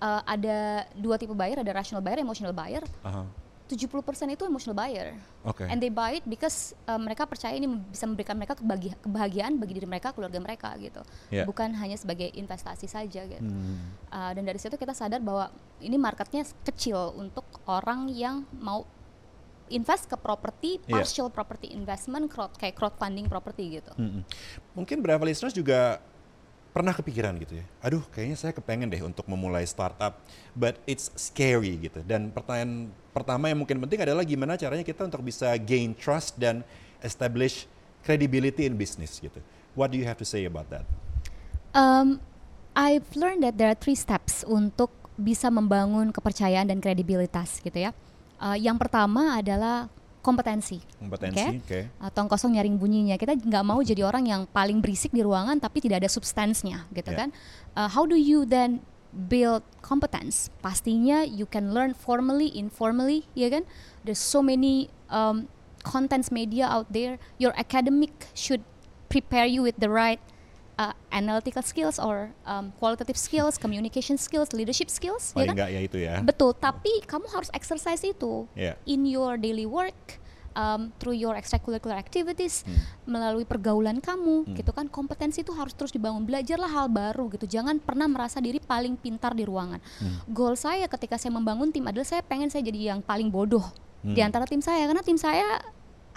uh, ada dua tipe buyer, ada rational buyer, emotional buyer. Uh -huh 70% itu emotional buyer. Okay. And they buy it because uh, mereka percaya ini bisa memberikan mereka kebahagiaan bagi diri mereka, keluarga mereka gitu. Yeah. Bukan hanya sebagai investasi saja gitu. Hmm. Uh, dan dari situ kita sadar bahwa ini marketnya kecil untuk orang yang mau invest ke properti, iya. partial yeah. property investment, crowd, kayak crowdfunding properti gitu. Hmm. Mungkin berapa listeners juga pernah kepikiran gitu ya, aduh kayaknya saya kepengen deh untuk memulai startup, but it's scary gitu. Dan pertanyaan pertama yang mungkin penting adalah gimana caranya kita untuk bisa gain trust dan establish credibility in business gitu. What do you have to say about that? Um, I've learned that there are three steps untuk bisa membangun kepercayaan dan kredibilitas gitu ya. Uh, yang pertama adalah kompetensi. Kompetensi, oke. Okay? Okay. Uh, tong kosong nyaring bunyinya. Kita nggak mau jadi orang yang paling berisik di ruangan tapi tidak ada substansnya, gitu yeah. kan? Uh, how do you then build competence? Pastinya you can learn formally, informally, ya kan? There's so many um, contents media out there. Your academic should prepare you with the right uh, analytical skills or um, qualitative skills, communication skills, leadership skills. Paling ya kan? enggak ya itu ya. Betul, tapi kamu harus exercise itu yeah. in your daily work. Um, through your extracurricular activities, hmm. melalui pergaulan kamu, hmm. gitu kan kompetensi itu harus terus dibangun. Belajarlah hal baru gitu. Jangan pernah merasa diri paling pintar di ruangan. Hmm. Goal saya ketika saya membangun tim adalah saya pengen saya jadi yang paling bodoh hmm. di antara tim saya karena tim saya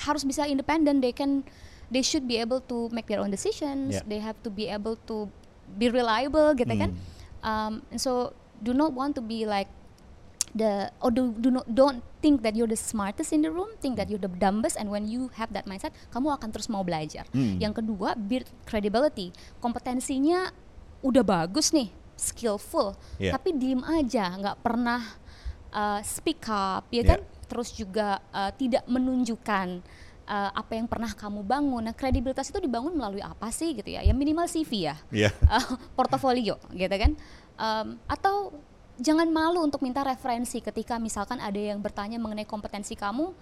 harus bisa independen. They can they should be able to make their own decisions. Yeah. They have to be able to be reliable, gitu kan? mm. kan? Um, and so do not want to be like the or do do not don't think that you're the smartest in the room, think that you're the dumbest, and when you have that mindset, kamu akan terus mau belajar. Mm. Yang kedua, build credibility. Kompetensinya udah bagus nih, skillful, yeah. tapi diem aja, nggak pernah uh, speak up, ya yeah. kan? Terus juga uh, tidak menunjukkan uh, apa yang pernah kamu bangun. Nah, kredibilitas itu dibangun melalui apa sih gitu ya? Ya minimal CV ya, yeah. uh, portofolio gitu kan? Um, atau jangan malu untuk minta referensi ketika misalkan ada yang bertanya mengenai kompetensi kamu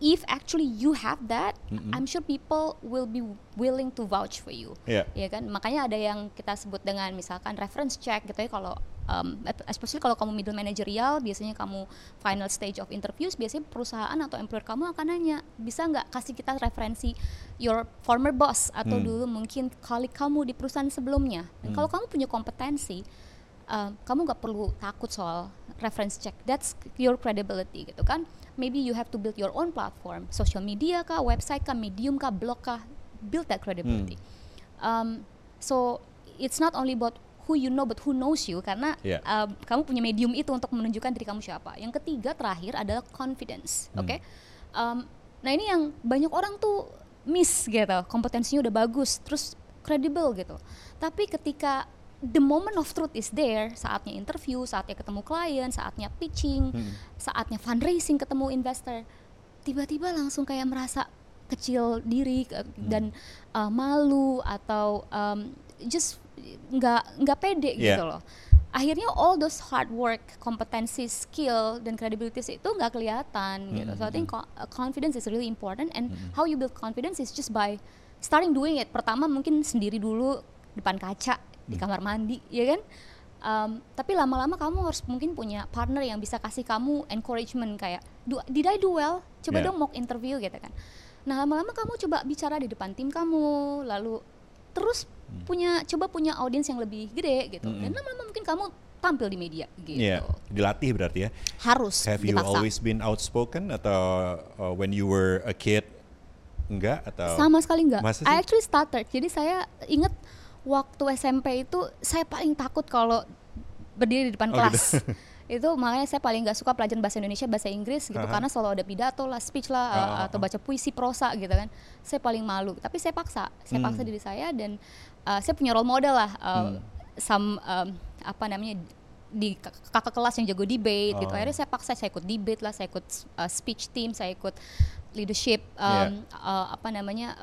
if actually you have that, Mm-mm. I'm sure people will be willing to vouch for you. Iya. Ya kan, makanya ada yang kita sebut dengan misalkan reference check gitu ya kalau um, especially kalau kamu middle managerial biasanya kamu final stage of interviews biasanya perusahaan atau employer kamu akan nanya bisa nggak kasih kita referensi your former boss atau Hmm. dulu mungkin colleague kamu di perusahaan sebelumnya. Dan Hmm. Kalau kamu punya kompetensi uh, kamu nggak perlu takut soal reference check. That's your credibility gitu kan. Maybe you have to build your own platform, social media kah, website kah, medium kah, blog kah, build that credibility. Um, so it's not only about who you know but who knows you karena Yeah. um, kamu punya medium itu untuk menunjukkan diri kamu siapa. Yang ketiga terakhir adalah confidence, Hmm. oke? Um, nah ini yang banyak orang tuh miss gitu, kompetensinya udah bagus, terus credible gitu. Tapi ketika the moment of truth is there, saatnya interview, saatnya ketemu klien, saatnya pitching, Hmm. saatnya fundraising ketemu investor, tiba-tiba langsung kayak merasa kecil diri ke- dan uh, malu atau um, just nggak nggak pede Yeah. gitu loh. Akhirnya all those hard work, kompetensi, skill dan credibility itu nggak kelihatan gitu. So I think uh, confidence is really important and how you build confidence is just by starting doing it. Pertama mungkin sendiri dulu depan kaca di kamar mandi, ya kan? Um, tapi lama-lama kamu harus mungkin punya partner yang bisa kasih kamu encouragement kayak, "Do- did I do well? Coba Yeah. dong mock interview gitu kan. Nah lama-lama kamu coba bicara di depan tim kamu, lalu terus punya coba punya audiens yang lebih gede gitu. Dan lama-lama mungkin kamu tampil di media gitu. Iya, dilatih berarti ya. Harus Have you dipaksa. always been outspoken atau uh, when you were a kid enggak atau Sama sekali enggak. I actually started. Jadi saya ingat waktu SMP itu saya paling takut kalau berdiri di depan Oh, kelas. itu makanya saya paling nggak suka pelajaran bahasa Indonesia, bahasa Inggris gitu Aha. karena selalu ada pidato lah, speech lah Ah, uh, ah, atau ah. baca puisi, prosa gitu kan. Saya paling malu. Tapi saya paksa. Saya paksa Hmm. diri saya dan uh, saya punya role model lah. Uh, Hmm. some um, apa namanya di kak- kakak kelas yang jago debate gitu. Oh. Akhirnya saya paksa saya ikut debate lah, saya ikut uh, speech team, saya ikut leadership Yeah. um, uh, apa namanya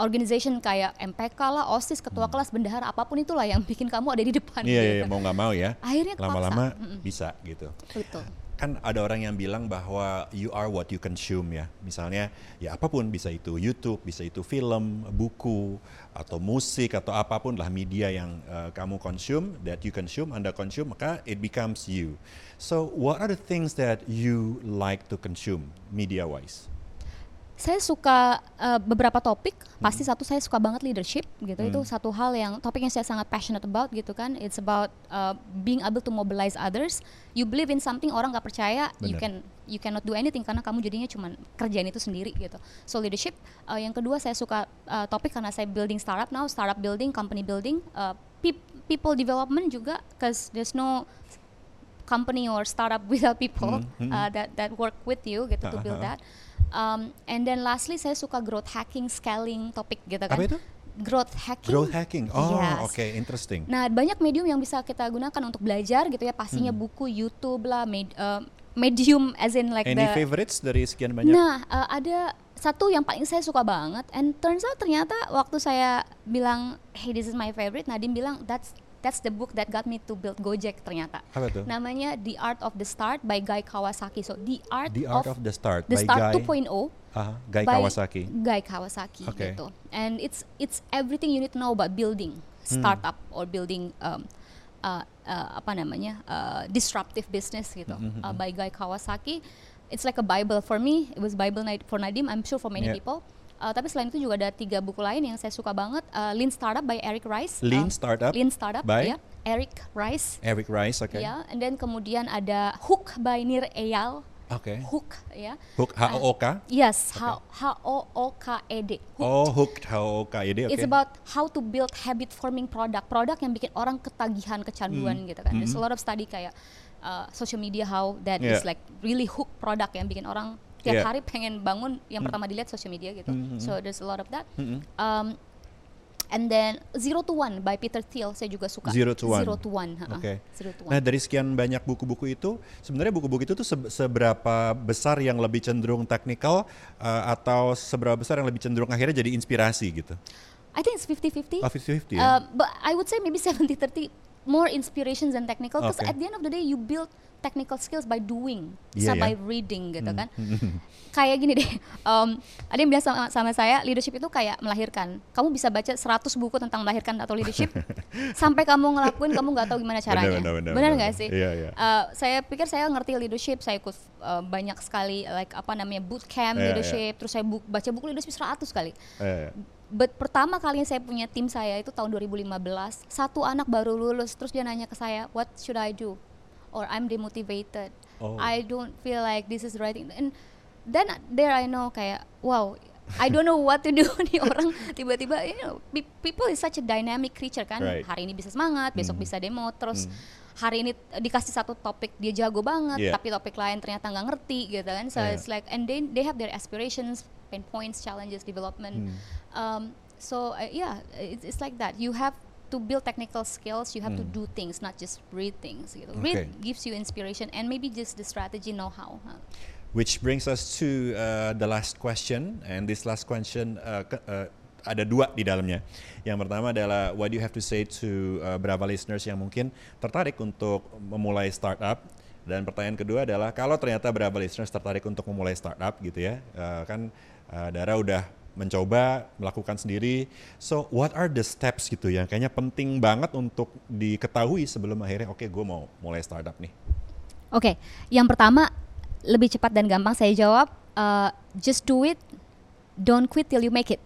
organization kayak MPK lah, OSIS, ketua kelas, bendahara, apa pun itulah yang bikin kamu ada di depan Hmm. Iya, iya, gitu. mau nggak mau ya. Akhirnya. Lama-lama Mm-mm. bisa gitu. Betul. Kan ada orang yang bilang bahwa you are what you consume ya. Misalnya ya apa pun bisa itu YouTube, bisa itu film, buku atau musik atau apa pun lah media yang uh, kamu consume, that you consume, Anda consume, maka it becomes you. So what are the things that you like to consume media wise? Saya suka uh, beberapa topik, Hmm. pasti satu saya suka banget leadership gitu. Itu satu hal yang topik yang saya sangat passionate about gitu kan. It's about uh, being able to mobilize others. You believe in something orang nggak percaya, you Benar. can you cannot do anything karena kamu jadinya cuman kerjain itu sendiri gitu. So leadership. Uh, yang kedua saya suka uh, topik karena saya building startup now, startup building, company building, uh, peop- people development juga, cause there's no company or startup without people Hmm, hmm. uh, that that work with you gitu to build that. Um, and then lastly saya suka growth hacking, scaling topik gitu kan. Apa itu? Growth hacking. Growth hacking. Oh, Yes. oke, interesting. Nah, banyak medium yang bisa kita gunakan untuk belajar gitu ya. Pastinya Hmm. buku, YouTube lah, med- uh, medium as in like Any the favorites dari sekian banyak? Nah, uh, ada satu yang paling saya suka banget and turns out ternyata waktu saya bilang, "Hey, this is my favorite." Nadim bilang, "That's that's the book that got me to build Gojek." ternyata. Apa tuh? Namanya The Art of the Start by Guy Kawasaki. So, The Art, The Art of, the Start the by Start Guy, 2.0 Aha, Guy by Kawasaki. Guy Kawasaki Okay. gitu. And it's it's everything you need to know about building Hmm. startup or building um, uh, uh, apa namanya uh, disruptive business gitu. Mhm, Uh, by Guy Kawasaki, it's like a bible for me. It was bible for Nadim. I'm sure for many Yeah. people. Uh, tapi selain itu juga ada tiga buku lain yang saya suka banget. Uh, Lean Startup by Eric Rice. Lean Uh, Startup Lean Startup by? ya. Eric Rice. Eric Rice, oke. Ya, and then kemudian ada Hook by Nir Eyal. Oke. Hook ya. Hook H O O K. Yes. H O O K E D. Hook Oh, hooked H O O K Y D. Oke. It's about how to build habit forming product, produk yang bikin orang ketagihan, kecanduan gitu kan. There's a Mhm. lot of study kayak uh, social media how that Yeah. is like really hook product yang bikin orang tiap Yeah. hari pengen bangun yang pertama dilihat social media gitu. Mhm. So there's a lot of that. Mhm. Um, and then Zero to One by Peter Thiel saya juga suka. Zero to One. Zero to One. Oke. Zero to One. Nah dari sekian banyak buku-buku itu, sebenarnya buku-buku itu tuh se- seberapa besar yang lebih cenderung teknikal uh, atau seberapa besar yang lebih cenderung akhirnya jadi inspirasi gitu? I think it's 50-50. Oh, 50-50 ya? Uh, but I would say maybe 70-30 more inspirations than technical because Okay. at the end of the day you build technical skills by doing so ya. by reading gitu kan kayak gini deh um, ada yang bilang sama, sama saya leadership itu kayak melahirkan kamu bisa baca 100 buku tentang melahirkan atau leadership sampai kamu ngelakuin kamu nggak tahu gimana caranya Benar, benar, benar benar, nggak benar. sih Iya, iya. Uh, saya pikir saya ngerti leadership saya ikut uh, banyak sekali like apa namanya bootcamp iya. leadership terus saya bu- baca buku leadership 100 kali Eh, But pertama kali saya punya tim saya itu tahun 2015 satu anak baru lulus terus dia nanya ke saya what should I do or I'm demotivated Oh. I don't feel like this is right and then there I know kayak wow I don't know what to do nih orang tiba-tiba you know pe- people is such a dynamic creature kan Right. hari ini bisa semangat besok Hmm. bisa demo terus hari ini dikasih satu topik dia jago banget Yeah. tapi topik lain ternyata nggak ngerti gitu kan so Yeah. it's like and they they have their aspirations pain points challenges development Hmm. Um, so uh, yeah it's, it's like that you have to build technical skills you have to do things not just read things gitu. Hmm. Okay. read gives you inspiration and maybe just the strategy know how huh? Which brings us to uh, the last question, and this last question uh, uh, ada dua di dalamnya. Yang pertama adalah what do you have to say to uh, Brava listeners yang mungkin tertarik untuk memulai startup. Dan pertanyaan kedua adalah kalau ternyata Brava listeners tertarik untuk memulai startup gitu ya, uh, kan uh, Dara udah mencoba melakukan sendiri. So what are the steps gitu yang kayaknya penting banget untuk diketahui sebelum akhirnya oke gue mau mulai startup nih. Oke, yang pertama lebih cepat dan gampang saya jawab uh, just do it, don't quit till you make it.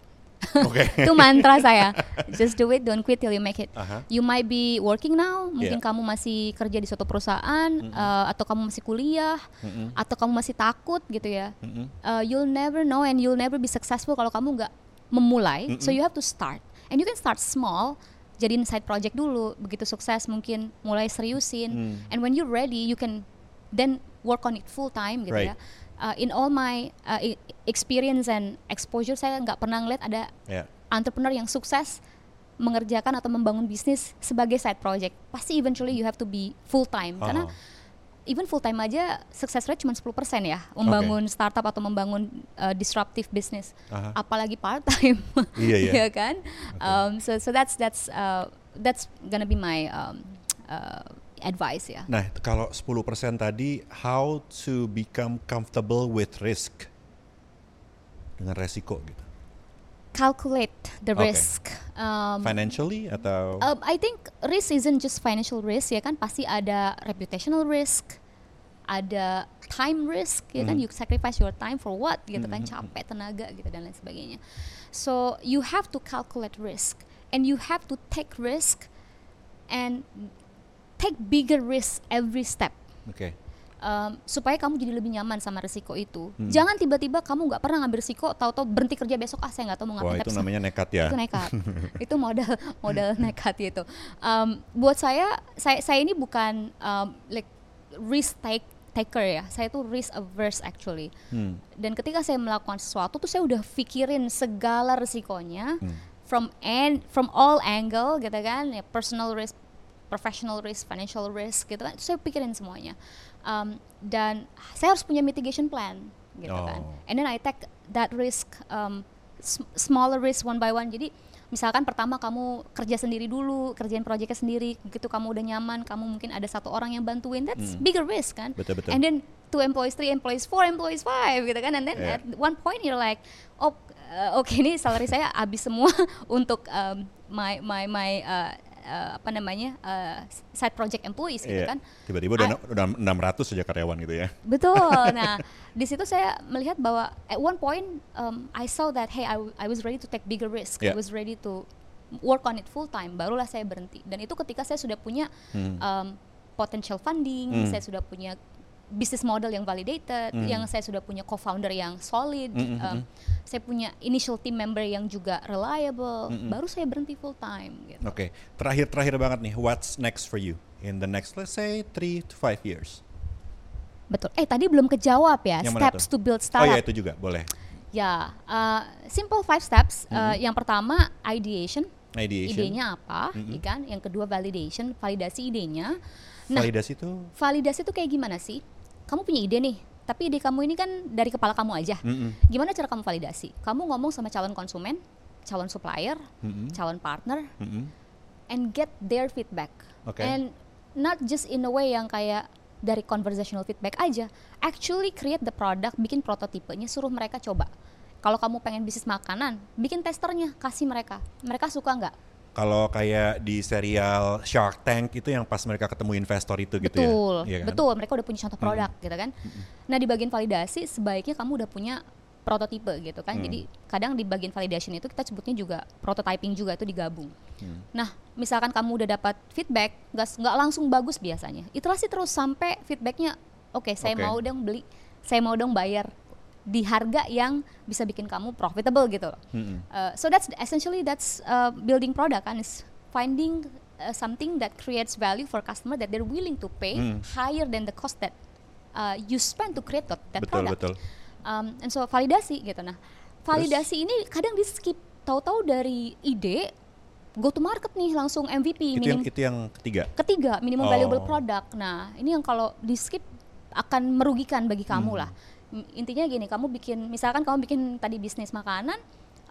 Oke. itu mantra saya. Just do it, don't quit till you make it. Aha. You might be working now, mungkin Yeah. kamu masih kerja di suatu perusahaan, uh, atau kamu masih kuliah, Mm-mm. atau kamu masih takut gitu ya. Mm-mm. Uh, you'll never know and you'll never be successful kalau kamu nggak memulai. So you have to start, and you can start small. Jadiin side project dulu, begitu sukses mungkin mulai seriusin. Hmm. And when you're ready, you can then work on it full time gitu Right. ya. Uh, in all my uh, e- experience and exposure, saya nggak pernah ngeliat ada Ya. entrepreneur yang sukses mengerjakan atau membangun bisnis sebagai side project. Pasti eventually you have to be full time karena Oh. even full time aja success rate cuma 10% ya membangun startup atau membangun uh, disruptive business. Aha. Apalagi part time. Iya, iya. kan? Um, so so that's that's uh, that's gonna be my um, uh, advice ya. Nah, kalau 10% tadi how to become comfortable with risk. Dengan resiko gitu. Calculate the Okay. risk. Um, Financially atau Um, I think risk isn't just financial risk ya kan pasti ada reputational risk, ada time risk ya kan Mhm. you sacrifice your time for what gitu kan Mhm. capek tenaga gitu dan lain sebagainya. So you have to calculate risk and you have to take risk and take bigger risk every step. Oke. Um, supaya kamu jadi lebih nyaman sama risiko itu. Hmm. Jangan tiba-tiba kamu nggak pernah ngambil risiko, tahu-tahu berhenti kerja besok ah saya nggak tahu mau Wah, ngapain. itu tapi namanya nekat ya. itu nekat itu modal modal nekat itu um, buat saya saya saya ini bukan um, like risk take taker ya saya tuh risk averse actually Hmm. dan ketika saya melakukan sesuatu tuh saya udah pikirin segala resikonya Hmm. from and from all angle gitu kan ya personal risk professional risk financial risk gitu kan itu saya pikirin semuanya Um, dan saya harus punya mitigation plan gitu kan Oh. and then I take that risk um, smaller risk one by one jadi misalkan pertama kamu kerja sendiri dulu kerjain proyeknya sendiri begitu kamu udah nyaman kamu mungkin ada satu orang yang bantuin that's Hmm. bigger risk kan Betul, betul. and then two employees three employees four employees five gitu kan and then Yeah. at one point you're like oh uh, oke ini salary saya habis semua untuk um, my my my uh, uh, apa namanya uh, side project employees gitu Iya. kan Tiba-tiba udah, udah 600 saja karyawan gitu ya. Betul. Nah, di situ saya melihat bahwa at one point um, I saw that hey I, I was ready to take bigger risk. Yeah. I was ready to work on it full time. Barulah saya berhenti. Dan itu ketika saya sudah punya Hmm. um, potential funding, Hmm. saya sudah punya business model yang validated, Hmm. yang saya sudah punya co-founder yang solid, Hmm, hmm, um, saya punya initial team member yang juga reliable, Hmm, hmm. baru saya berhenti full time. Gitu. Oke, terakhir-terakhir banget nih, what's next for you in the next let's say 3 to 5 years? Betul. Eh tadi belum kejawab ya. Yang Steps to build Oh startup. ya itu juga boleh. Ya, uh, simple five steps. Uh, Mhm. Yang pertama ideation, Ideation. idenya apa, Mhm. ya kan? Yang kedua validation, validasi idenya. Nah, Validasi itu validasi itu kayak gimana sih? Kamu punya ide nih, tapi ide kamu ini kan dari kepala kamu aja. Mm-mm. Gimana cara kamu validasi? Kamu ngomong sama calon konsumen, calon supplier, Mm-mm. calon partner, Mm-mm. and get their feedback. Oke. And not just in a way yang kayak dari conversational feedback aja. Actually create the product, bikin prototipenya, suruh mereka coba. Kalau kamu pengen bisnis makanan, bikin testernya, kasih mereka. Mereka suka nggak? Kalau kayak di serial Shark Tank itu yang pas mereka ketemu investor itu gitu betul, ya. Iya kan? betul. Mereka udah punya contoh produk, gitu kan. Nah di bagian validasi sebaiknya kamu udah punya prototipe gitu kan. Hmm. Jadi kadang di bagian validation itu kita sebutnya juga prototyping juga itu digabung. Hmm. Nah misalkan kamu udah dapat feedback, nggak nggak langsung bagus biasanya. Iterasi terus sampai feedbacknya, oke saya Oke. mau dong beli, saya mau dong bayar di harga yang bisa bikin kamu profitable gitu loh. Mm-mm. Uh, so that's essentially that's uh, building product kan is finding uh, something that creates value for customer that they're willing to pay Hmm. higher than the cost that uh, you spend to create that, that Betul, product. betul. Um, and so validasi gitu nah. Validasi ini kadang di skip tahu-tahu dari ide go to market nih langsung MVP Itu yang minim itu yang ketiga. ketiga minimum Oh. valuable product. Nah, ini yang kalau di skip akan merugikan bagi kamu Hmm. lah. Intinya gini, kamu bikin misalkan kamu bikin tadi bisnis makanan,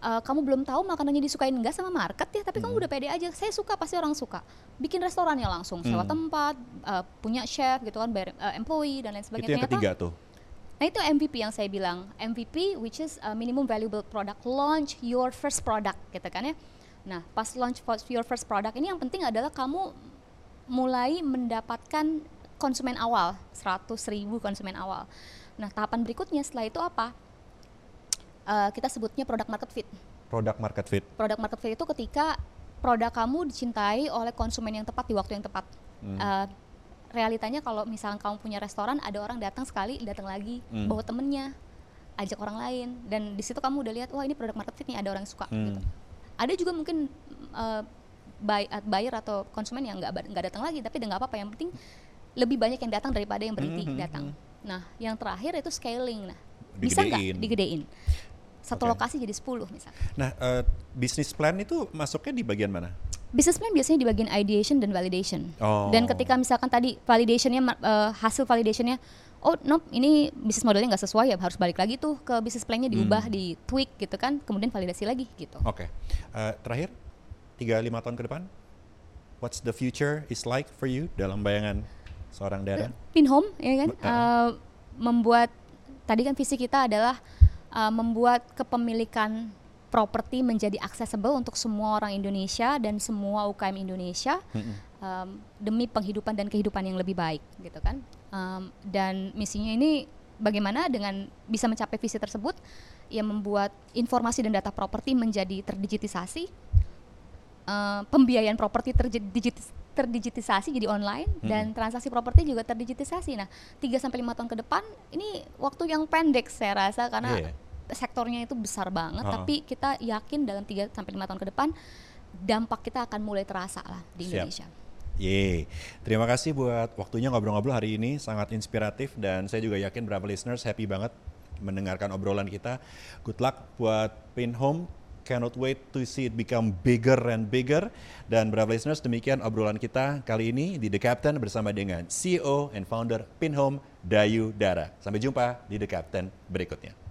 eh, kamu belum tahu makanannya disukain enggak sama market ya, tapi kamu udah pede aja. Saya suka pasti orang suka. Bikin restorannya langsung, sewa Hmm. tempat, eh, punya chef gitu kan, bayar eh, employee dan lain sebagainya. Itu yang Ternyata- ketiga tuh. Nah itu MVP yang saya bilang MVP which is uh, minimum valuable product launch your first product gitu kan ya. Nah pas launch your first product ini yang penting adalah kamu mulai mendapatkan konsumen awal 100 ribu konsumen awal. Nah tahapan berikutnya setelah itu apa? Uh, kita sebutnya product market fit. Product market fit. Product market fit itu ketika produk kamu dicintai oleh konsumen yang tepat di waktu yang tepat. Hmm. Uh, realitanya kalau misalnya kamu punya restoran ada orang datang sekali datang lagi Hmm. bawa temennya ajak orang lain dan di situ kamu udah lihat wah ini produk market fit nih ada orang yang suka Hmm. gitu ada juga mungkin uh, buy- buyer atau konsumen yang nggak nggak datang lagi tapi nggak apa-apa yang penting lebih banyak yang datang daripada yang berhenti Hmm, hmm, datang hmm. Nah yang terakhir itu scaling nah bisa nggak Digedein. satu Oke. lokasi jadi 10 misalnya Nah, eh, bisnis plan itu masuknya di bagian mana? Business plan biasanya di bagian ideation dan validation. Oh. Dan ketika misalkan tadi validationnya eh, hasil validationnya, oh no ini bisnis modelnya nggak sesuai ya harus balik lagi tuh ke bisnis plannya diubah, Hmm. di tweak gitu kan, kemudian validasi lagi gitu. Oke. Eh, terakhir, 3-5 tahun ke depan, what's the future is like for you dalam bayangan seorang Dara? Pin home ya kan, uh. membuat tadi kan visi kita adalah eh, membuat kepemilikan properti menjadi accessible untuk semua orang Indonesia dan semua UKM Indonesia. Mm-mm. um, demi penghidupan dan kehidupan yang lebih baik gitu kan Um, dan misinya ini bagaimana dengan bisa mencapai visi tersebut ya membuat informasi dan data properti menjadi terdigitisasi Uh, pembiayaan properti terdigit- terdigitisasi jadi online dan transaksi properti juga terdigitisasi. Nah, 3 sampai 5 tahun ke depan ini waktu yang pendek saya rasa karena Iya. sektornya itu besar banget Ha-ha. tapi kita yakin dalam 3 sampai 5 tahun ke depan dampak kita akan mulai terasa lah di Siap. Indonesia. Yeay. Terima kasih buat waktunya ngobrol-ngobrol hari ini sangat inspiratif dan saya juga yakin beberapa listeners happy banget mendengarkan obrolan kita. Good luck buat Pin Home. Cannot wait to see it become bigger and bigger. Dan beberapa listeners demikian obrolan kita kali ini di The Captain bersama dengan CEO and founder Pin Home Dayu Dara. Sampai jumpa di The Captain berikutnya.